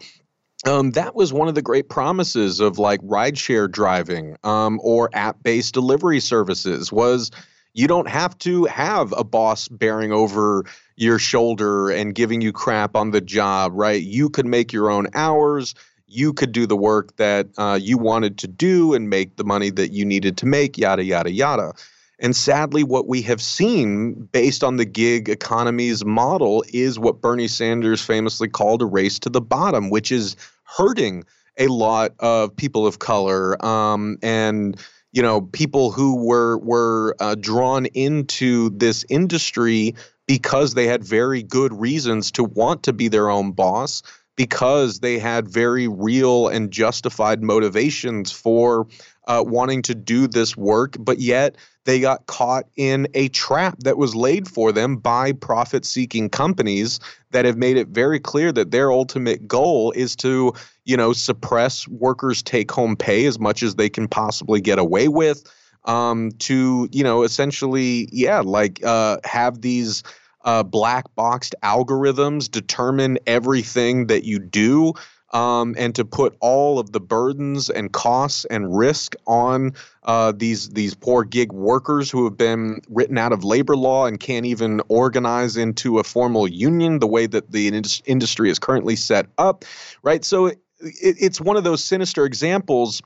um, that was one of the great promises of like rideshare driving um, or app-based delivery services was you don't have to have a boss bearing over your shoulder and giving you crap on the job right? You could make your own hours. You could do the work that uh, you wanted to do and make the money that you needed to make yada yada yada. And sadly, what we have seen based on the gig economy's model is what Bernie Sanders famously called a race to the bottom, which is hurting a lot of people of color um, and you know people who were were uh, drawn into this industry because they had very good reasons to want to be their own boss because they had very real and justified motivations for uh, wanting to do this work, but yet they got caught in a trap that was laid for them by profit seeking companies that have made it very clear that their ultimate goal is to, you know, suppress workers' take home pay as much as they can possibly get away with. Um, to, you know, essentially, yeah, like uh, have these uh, black boxed algorithms determine everything that you do um, and to put all of the burdens and costs and risk on uh, these these poor gig workers who have been written out of labor law and can't even organize into a formal union the way that the industry is currently set up, right? So it, it's one of those sinister examples.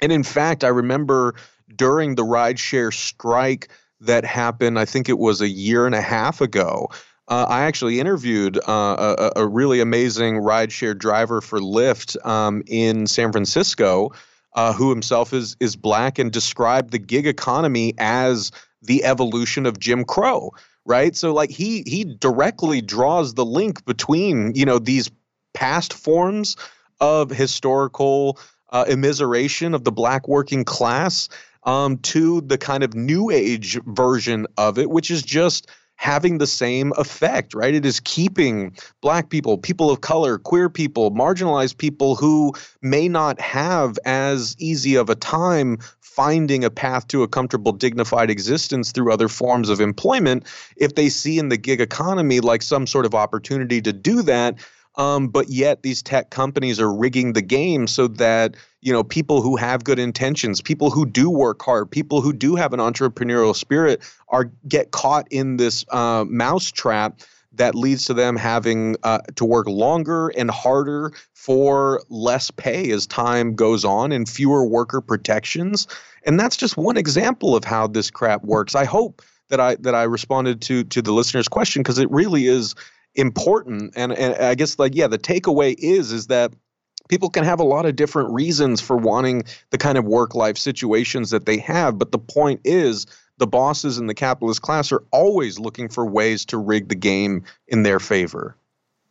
And in fact, I remember during the rideshare strike that happened, I think it was a year and a half ago uh, I actually interviewed uh, a, a, really amazing rideshare driver for Lyft um, in San Francisco, uh, who himself is is black, and described the gig economy as the evolution of Jim Crow. Right, so like he he directly draws the link between you know these past forms of historical uh, immiseration of the black working class um, to the kind of new age version of it, which is just having the same effect, right? It is keeping black people, people of color, queer people, marginalized people who may not have as easy of a time finding a path to a comfortable, dignified existence through other forms of employment. If they see in the gig economy like some sort of opportunity to do that, um, but yet these tech companies are rigging the game so that you know people who have good intentions, people who do work hard, people who do have an entrepreneurial spirit are get caught in this uh, mousetrap that leads to them having uh, to work longer and harder for less pay as time goes on and fewer worker protections. And that's just one example of how this crap works. I hope that I that I responded to to the listener's question because it really is important and and I guess like yeah the takeaway is is that people can have a lot of different reasons for wanting the kind of work life situations that they have but the point is the bosses in the capitalist class are always looking for ways to rig the game in their favor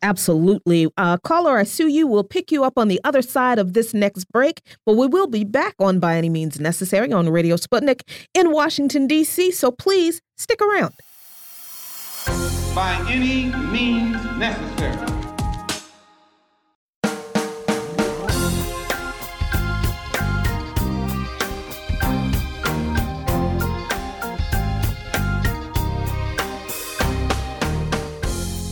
Absolutely. Uh, caller, I sue you. We'll pick you up on the other side of this next break, but we will be back on By Any Means Necessary on Radio Sputnik in Washington, D.C., so please stick around by any means necessary.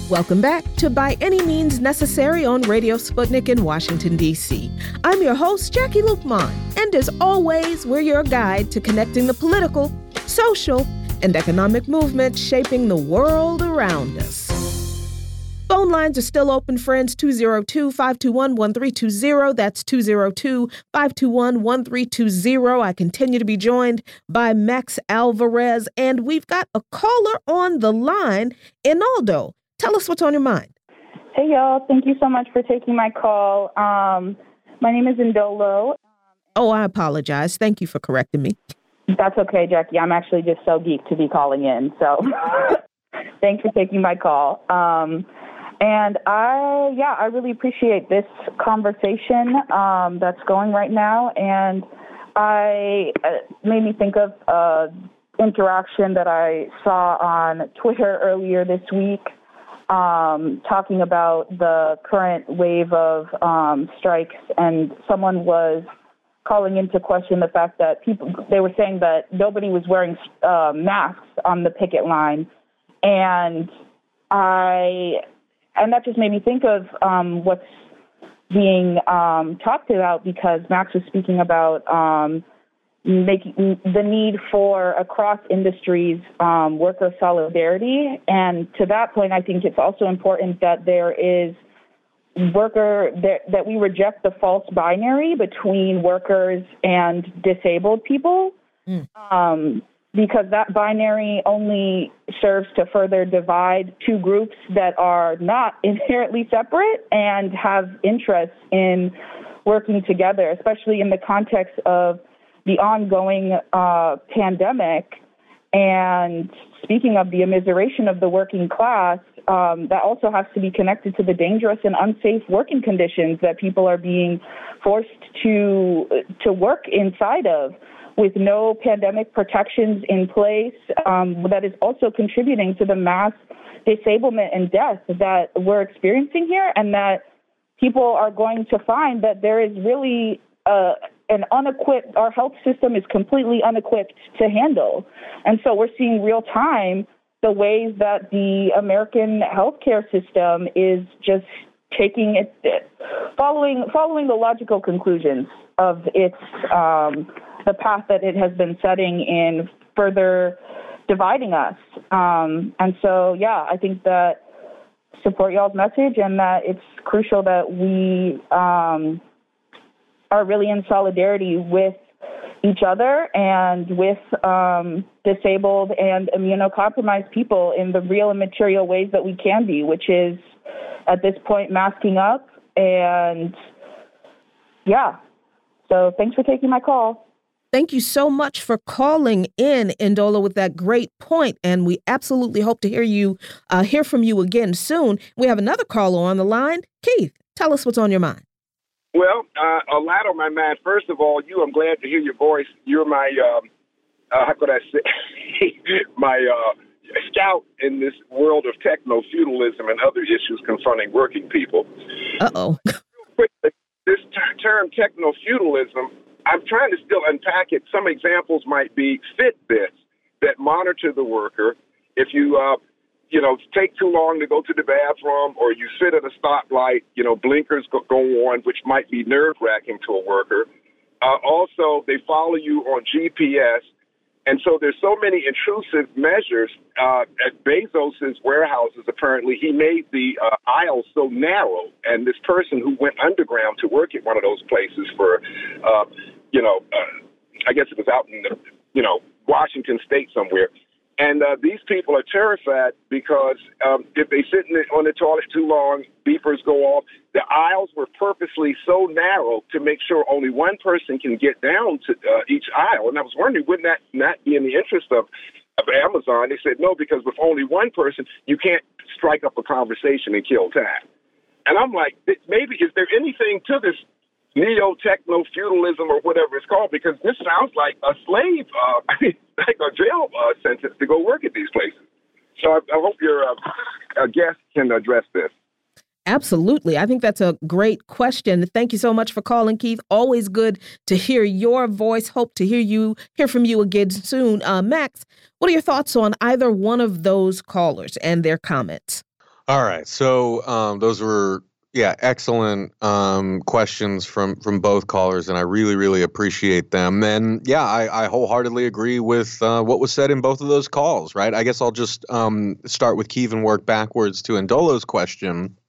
Welcome back to By Any Means Necessary on Radio Sputnik in Washington, D.C. I'm your host, Jacquie Luqman, and as always, we're your guide to connecting the political, social, and economic movement shaping the world around us. Phone lines are still open, friends. 202 521 1320. That's 202 521 1320. I continue to be joined by Max Alvarez, and we've got a caller on the line. Inaldo, tell us what's on your mind. Hey, y'all. Thank you so much for taking my call. Um, my name is Indolo. Oh, I apologize. Thank you for correcting me. That's okay, Jacquie. I'm actually just so geeked to be calling in. So thanks for taking my call. Um, and I, yeah, I really appreciate this conversation um, that's going right now. And I uh, made me think of uh, interaction that I saw on Twitter earlier this week, um, talking about the current wave of um, strikes, and someone was calling into question the fact that people they were saying that nobody was wearing uh, masks on the picket line, and I and that just made me think of um, what's being um, talked about because Max was speaking about um, making the need for across industries um, worker solidarity. And to that point, I think it's also important that there is worker that, that we reject the false binary between workers and disabled people. Mm. Um, because that binary only serves to further divide two groups that are not inherently separate and have interests in working together, especially in the context of the ongoing uh, pandemic. And speaking of the immiseration of the working class, um, that also has to be connected to the dangerous and unsafe working conditions that people are being forced to to work inside of with no pandemic protections in place um, that is also contributing to the mass disablement and death that we're experiencing here, and that people are going to find that there is really uh, an unequipped, our health system is completely unequipped to handle. And so we're seeing real time the ways that the American healthcare system is just taking it, following, following the logical conclusions of its um, the path that it has been setting in further dividing us. Um, and so, yeah, I think that support y'all's message and that it's crucial that we um, are really in solidarity with each other and with um, disabled and immunocompromised people in the real and material ways that we can be, which is at this point masking up and yeah. So thanks for taking my call. Thank you so much for calling in, Indola, with that great point, and we absolutely hope to hear you uh, hear from you again soon. We have another caller on the line. Keith, tell us what's on your mind. Well, uh, a lot on my mind. First of all, you, I'm glad to hear your voice. You're my, um, uh, how could I say, my uh, scout in this world of techno feudalism and other issues confronting working people. Uh oh. this t- term techno feudalism I'm trying to still unpack it. Some examples might be Fitbits that monitor the worker. If you, uh, you know, take too long to go to the bathroom or you sit at a stoplight, you know, blinkers go, go on, which might be nerve wracking to a worker. Uh, also, they follow you on GPS and so there's so many intrusive measures uh, at Bezos's warehouses. Apparently, he made the uh, aisles so narrow, and this person who went underground to work at one of those places for, uh, you know, uh, I guess it was out in the, you know Washington State somewhere. And uh, these people are terrified because um, if they sit the, on the toilet too long, beepers go off. The aisles were purposely so narrow to make sure only one person can get down to uh, each aisle. And I was wondering, wouldn't that not be in the interest of, of Amazon? They said no, because with only one person, you can't strike up a conversation and kill time. And I'm like, maybe is there anything to this neo techno feudalism or whatever it's called because this sounds like a slave, uh, I mean, like a jail uh, sentence to go work at these places. So I, I hope your uh, guest can address this. Absolutely. I think that's a great question. Thank you so much for calling, Keith. Always good to hear your voice. Hope to hear you hear from you again soon. Uh, Max, what are your thoughts on either one of those callers and their comments? All right. So um, those were Yeah, excellent um, questions from from both callers, and I really, really appreciate them. And yeah, I, I wholeheartedly agree with uh, what was said in both of those calls. Right. I guess I'll just um, start with Keith and work backwards to Ndolo's question.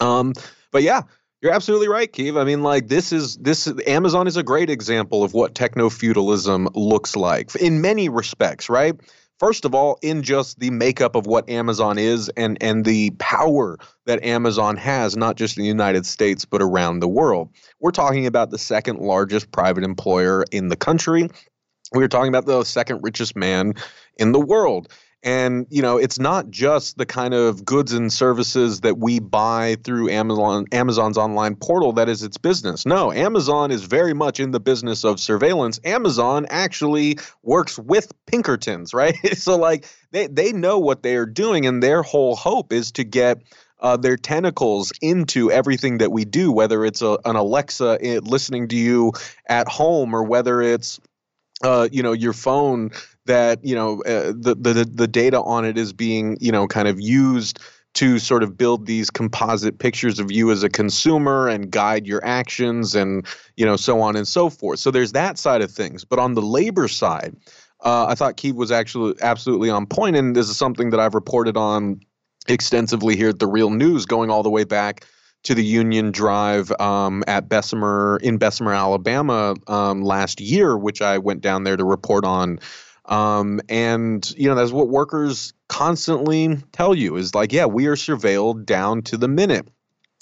Um, but yeah, you're absolutely right, Keith. I mean, like this is this Amazon is a great example of what techno feudalism looks like in many respects. Right first of all in just the makeup of what Amazon is and and the power that Amazon has not just in the United States but around the world. We're talking about the second largest private employer in the country. We're talking about the second richest man in the world. And you know, it's not just the kind of goods and services that we buy through Amazon Amazon's online portal that is its business. No, Amazon is very much in the business of surveillance. Amazon actually works with Pinkertons, right? so like they they know what they are doing and their whole hope is to get uh, their tentacles into everything that we do, whether it's a, an Alexa eh, listening to you at home or whether it's uh, you know your phone that you know uh, the, the the data on it is being you know kind of used to sort of build these composite pictures of you as a consumer and guide your actions and you know so on and so forth. So there's that side of things. But on the labor side uh, i thought keith was actually absolutely on point and this is something that i've reported on extensively here at the real news going all the way back to the Union Drive um, at Bessemer in Bessemer, Alabama um, last year, which I went down there to report on um, and you know that's what workers constantly tell you is like, yeah, we are surveilled down to the minute.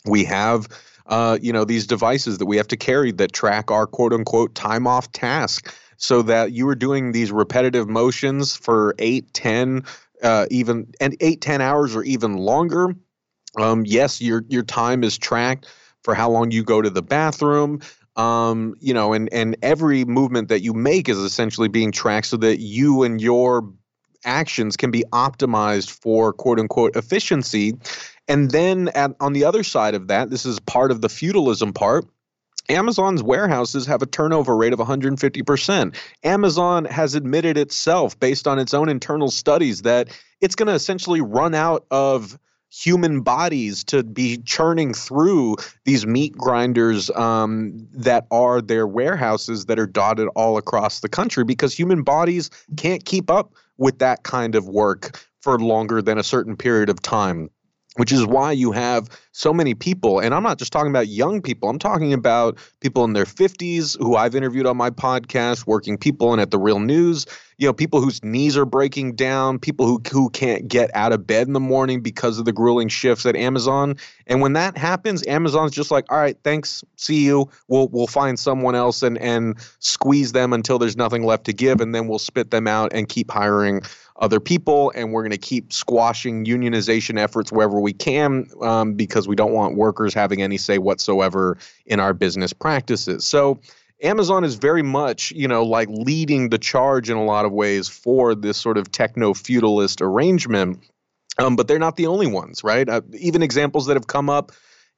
We have uh, you know these devices that we have to carry that track our quote unquote time off task so that you are doing these repetitive motions for eight, ten, uh, even and eight, ten hours or even longer. Um, yes, your your time is tracked for how long you go to the bathroom um, you know, and and every movement that you make is essentially being tracked so that you and your actions can be optimized for quote unquote efficiency. And then at, on the other side of that, this is part of the feudalism part. Amazon's warehouses have a turnover rate of 150%. Amazon has admitted itself, based on its own internal studies, that it's going to essentially run out of human bodies to be churning through these meat grinders um, that are their warehouses that are dotted all across the country because human bodies can't keep up with that kind of work for longer than a certain period of time which is why you have so many people and i'm not just talking about young people i'm talking about people in their 50s who i've interviewed on my podcast working people and at the real news you know people whose knees are breaking down people who, who can't get out of bed in the morning because of the grueling shifts at amazon and when that happens amazon's just like all right thanks see you we'll we'll find someone else and and squeeze them until there's nothing left to give and then we'll spit them out and keep hiring other people, and we're going to keep squashing unionization efforts wherever we can um, because we don't want workers having any say whatsoever in our business practices. So, Amazon is very much, you know, like leading the charge in a lot of ways for this sort of techno feudalist arrangement. Um, but they're not the only ones, right? Uh, even examples that have come up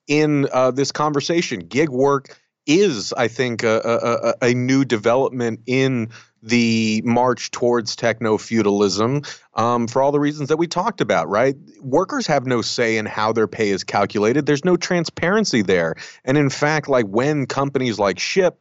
in uh, this conversation, gig work is, I think, a, a, a new development in the march towards techno feudalism um, for all the reasons that we talked about, right? Workers have no say in how their pay is calculated. There's no transparency there. And in fact, like when companies like Shipt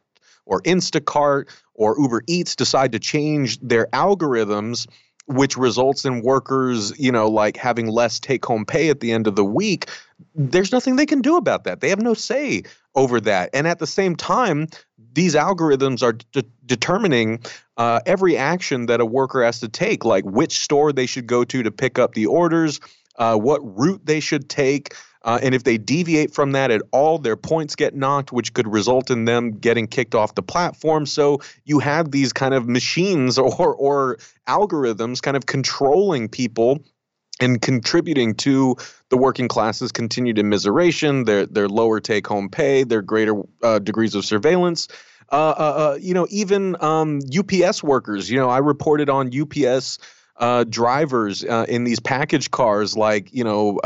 or Instacart or Uber Eats decide to change their algorithms, which results in workers, you know, like having less take home pay at the end of the week, there's nothing they can do about that. They have no say over that. And at the same time, these algorithms are de- determining uh, every action that a worker has to take, like which store they should go to to pick up the orders, uh, what route they should take. Uh, and if they deviate from that at all, their points get knocked, which could result in them getting kicked off the platform. So you have these kind of machines or, or algorithms kind of controlling people and contributing to the working classes' continued immiseration, their their lower take home pay, their greater uh, degrees of surveillance. Uh, uh, uh you know, even um, UPS workers. You know, I reported on UPS. Uh, drivers uh, in these package cars, like you know,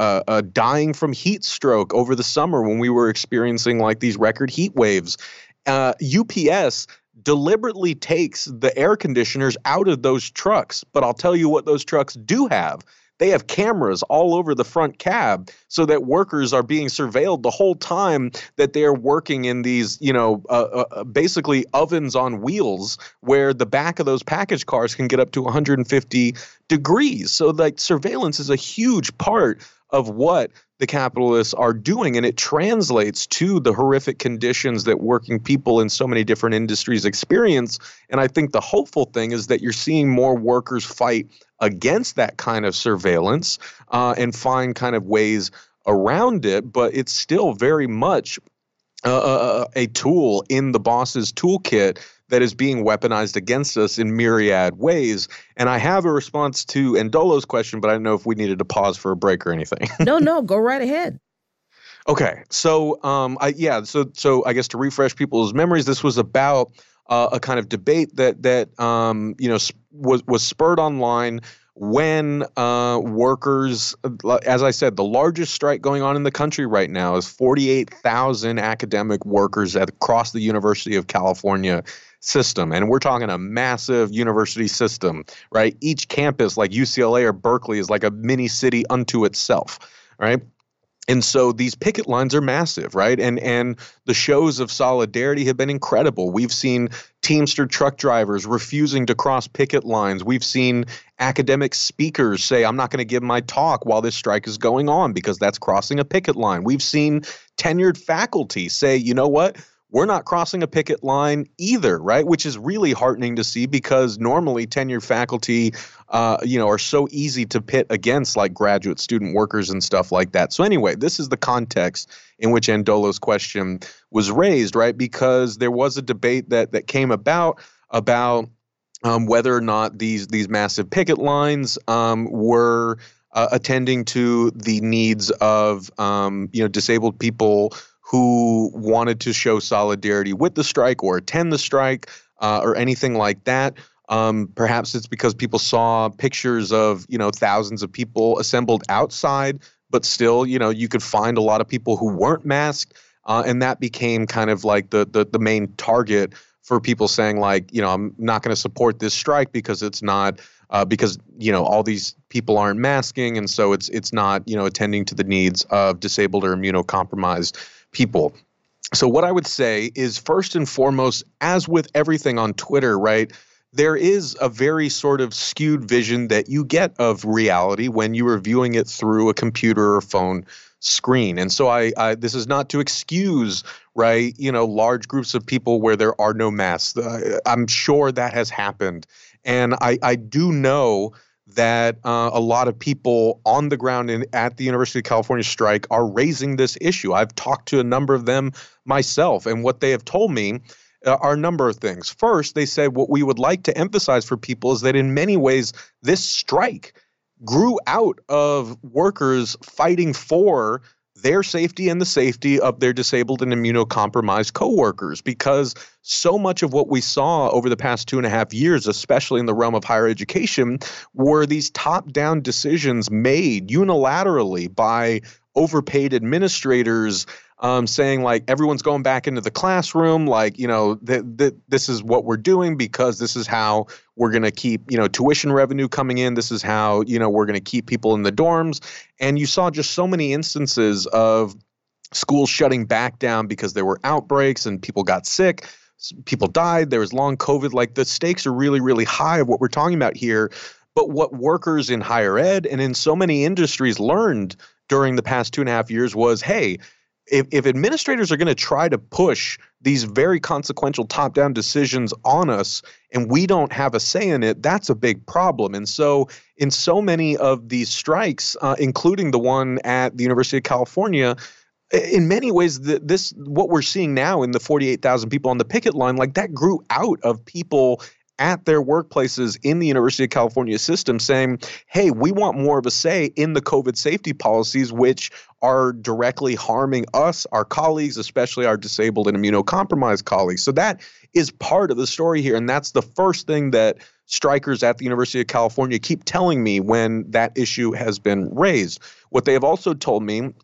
dying from heat stroke over the summer when we were experiencing like these record heat waves. UPS deliberately takes the air conditioners out of those trucks. But I'll tell you what those trucks do have they have cameras all over the front cab so that workers are being surveilled the whole time that they're working in these, you know, uh, uh, uh basically ovens on wheels where the back of those package cars can get up to 150 degrees. So, like, surveillance is a huge part of what the capitalists are doing. And it translates to the horrific conditions that working people in so many different industries experience. And I think the hopeful thing is that you're seeing more workers fight against that kind of surveillance uh, and find kind of ways around it. But it's still very much uh, a tool in the boss's toolkit that is being weaponized against us in myriad ways. And I have a response to Endolo's question, but I don't know if we needed to pause for a break or anything. no, no, go right ahead. Okay, so um, I yeah, so so I guess to refresh people's memories, this was about uh, a kind of debate that that um, you know was was spurred online when uh, workers, as I said, the largest strike going on in the country right now is 48,000 academic workers at, across the University of California system. And we're talking a massive university system, right? Each campus, like UCLA or Berkeley, is like a mini city unto itself, right? and so these picket lines are massive right and and the shows of solidarity have been incredible we've seen teamster truck drivers refusing to cross picket lines we've seen academic speakers say i'm not going to give my talk while this strike is going on because that's crossing a picket line we've seen tenured faculty say you know what we're not crossing a picket line either, right? Which is really heartening to see because normally tenured faculty, uh, you know, are so easy to pit against like graduate student workers and stuff like that. So anyway, this is the context in which Ndolo's question was raised, right? Because there was a debate that that came about about um, whether or not these these massive picket lines um, were uh, attending to the needs of um, you know disabled people who wanted to show solidarity with the strike or attend the strike uh, or anything like that. Um, perhaps it's because people saw pictures of you know thousands of people assembled outside, but still, you know, you could find a lot of people who weren't masked, uh, and that became kind of like the the, the main target for people saying like, you know, I'm not going to support this strike because it's not uh, because you know all these people aren't masking, and so it's it's not you know attending to the needs of disabled or immunocompromised people. So, what I would say is first and foremost, as with everything on Twitter, right? There is a very sort of skewed vision that you get of reality when you are viewing it through a computer or phone screen. And so I, I, this is not to excuse, right, you know, large groups of people where there are no masks. Uh, I'm sure that has happened. And I, I do know that uh, a lot of people on the ground in, at the University of California strike are raising this issue. I've talked to a number of them myself, and what they have told me uh, are a number of things. First, they said what we would like to emphasize for people is that in many ways, this strike grew out of workers fighting for their safety and the safety of their disabled and immunocompromised coworkers because so much of what we saw over the past two and a half years, especially in the realm of higher education, were these top down decisions made unilaterally by overpaid administrators um, saying like everyone's going back into the classroom like you know that th- this is what we're doing because this is how we're going to keep you know tuition revenue coming in. This is how you know we're going to keep people in the dorms. And you saw just so many instances of schools shutting back down because there were outbreaks and people got sick people died there was long covid. Like the stakes are really really high of what we're talking about here. But what workers in higher ed and in so many industries learned during the past two and a half years was hey if, if administrators are going to try to push these very consequential top down decisions on us and we don't have a say in it, that's a big problem. And so, in so many of these strikes, uh, including the one at the University of California, in many ways, the, this what we're seeing now in the 48,000 people on the picket line, like that grew out of people at their workplaces in the University of California system saying, hey, we want more of a say in the COVID safety policies, which are directly harming us, our colleagues, especially our disabled and immunocompromised colleagues. So that is part of the story here. And that's the first thing that strikers at the University of California keep telling me when that issue has been raised. What they have also told me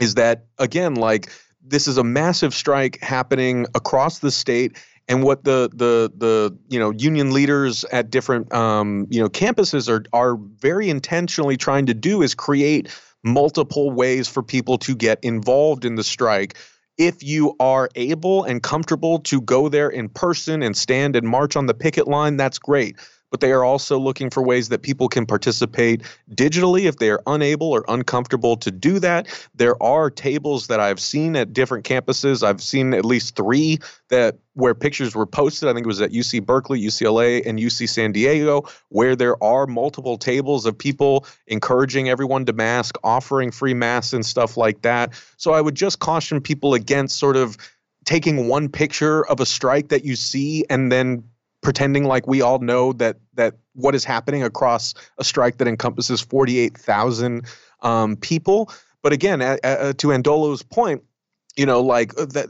is that, again, like, this is a massive strike happening across the state and what the the the you know union leaders at different um, you know campuses are are very intentionally trying to do is create multiple ways for people to get involved in the strike. If you are able and comfortable to go there in person and stand and march on the picket line that's great but they are also looking for ways that people can participate digitally if they are unable or uncomfortable to do that. There are tables that I've seen at different campuses. I've seen at least three that where pictures were posted. I think it was at UC Berkeley, UCLA, and UC San Diego, where there are multiple tables of people encouraging everyone to mask, offering free masks and stuff like that. So I would just caution people against sort of taking one picture of a strike that you see and then pretending like we all know that that what is happening across a strike that encompasses 48,000 um, people. But again, to Andolo's point, you know, like uh, that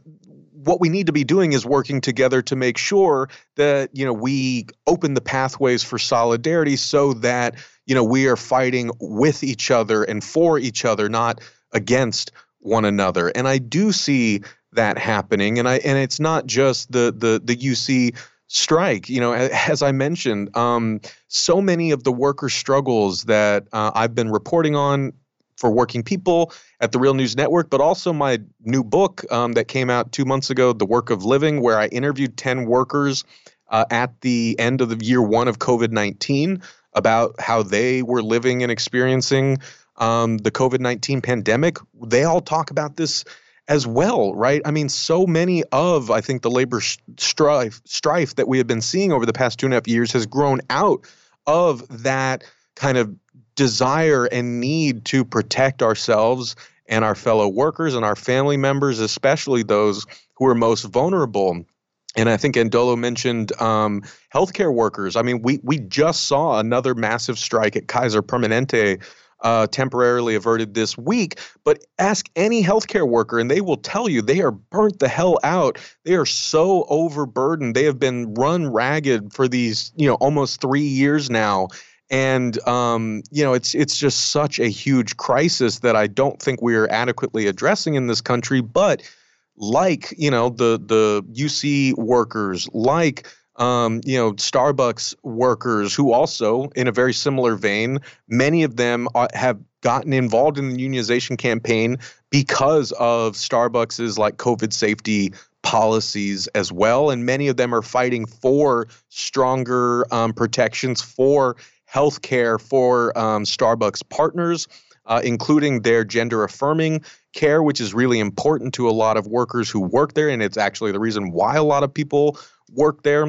what we need to be doing is working together to make sure that you know we open the pathways for solidarity so that you know we are fighting with each other and for each other not against one another and i do see that happening and i and it's not just the the the uc strike. You know, as I mentioned, um, so many of the worker struggles that uh, I've been reporting on for working people at the Real News Network, but also my new book um, that came out two months ago, The Work of Living, where I interviewed 10 workers uh, at the end of the year one of COVID 19 about how they were living and experiencing um, the COVID 19 pandemic. They all talk about this as well, right? I mean, so many of I think the labor strife strife that we have been seeing over the past two and a half years has grown out of that kind of desire and need to protect ourselves and our fellow workers and our family members, especially those who are most vulnerable. And I think Ndolo mentioned um, healthcare workers. I mean, we we just saw another massive strike at Kaiser Permanente uh, temporarily averted this week. But ask any healthcare worker, and they will tell you they are burnt the hell out. They are so overburdened. They have been run ragged for these, you know, almost three years now. And um, you know, it's it's just such a huge crisis that I don't think we are adequately addressing in this country. But like you know, the the UC workers, like um, you know, Starbucks workers who also, in a very similar vein, many of them are, have gotten involved in the unionization campaign because of Starbucks's like COVID safety policies as well, and many of them are fighting for stronger um, protections for health care for um, Starbucks partners. Uh, including their gender affirming care, which is really important to a lot of workers who work there. And it's actually the reason why a lot of people work there.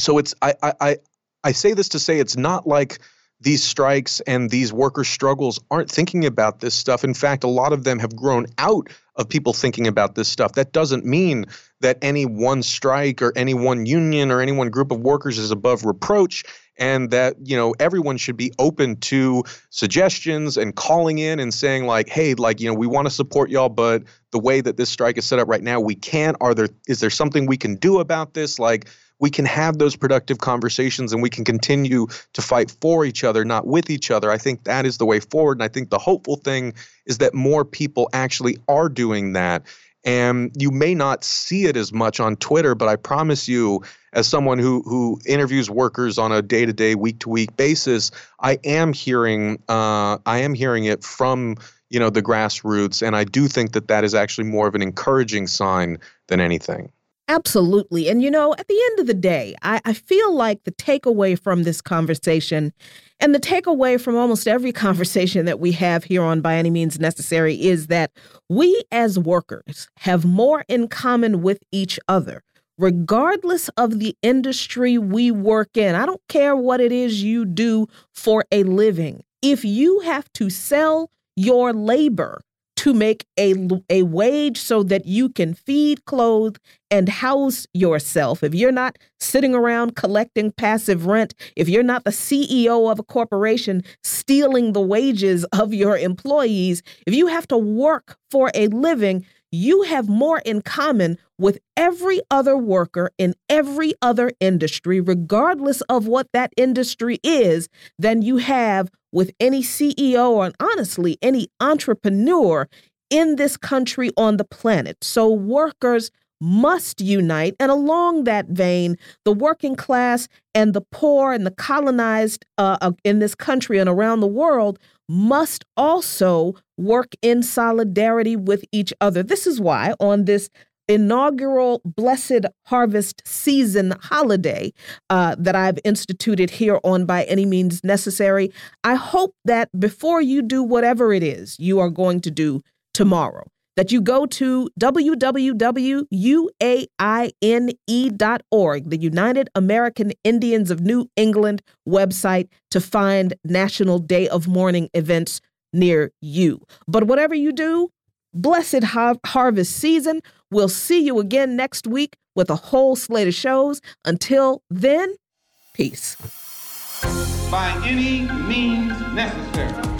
So it's I I I say this to say it's not like these strikes and these worker struggles aren't thinking about this stuff. In fact, a lot of them have grown out of people thinking about this stuff. That doesn't mean that any one strike or any one union or any one group of workers is above reproach and that you know everyone should be open to suggestions and calling in and saying like hey like you know we want to support y'all but the way that this strike is set up right now we can't are there is there something we can do about this like we can have those productive conversations and we can continue to fight for each other, not with each other. I think that is the way forward. And I think the hopeful thing is that more people actually are doing that. And you may not see it as much on Twitter, but I promise you, as someone who who interviews workers on a day to day, week to week basis, I am hearing uh, I am hearing it from you know the grassroots, and I do think that that is actually more of an encouraging sign than anything. Absolutely. And you know, at the end of the day, I, I, feel like the takeaway from this conversation and the takeaway from almost every conversation that we have here on By Any Means Necessary is that we as workers have more in common with each other, regardless of the industry we work in. I don't care what it is you do for a living. If you have to sell your labor, to make a, a wage so that you can feed, clothe, and house yourself. If you're not sitting around collecting passive rent, if you're not the CEO of a corporation stealing the wages of your employees, if you have to work for a living, you have more in common with every other worker in every other industry, regardless of what that industry is, than you have with any CEO or honestly any entrepreneur in this country on the planet. So, workers, must unite. And along that vein, the working class and the poor and the colonized uh, in this country and around the world must also work in solidarity with each other. This is why on this inaugural Blessed Harvest Season holiday uh, that I've instituted here on By Any Means Necessary. I hope that before you do whatever it is you are going to do tomorrow, that you go to www.uaine.org, the United American Indians of New England website, to find National Day of Mourning events near you. But whatever you do, blessed ha harvest season. We'll see you again next week with a whole slate of shows. Until then, peace. By any means necessary.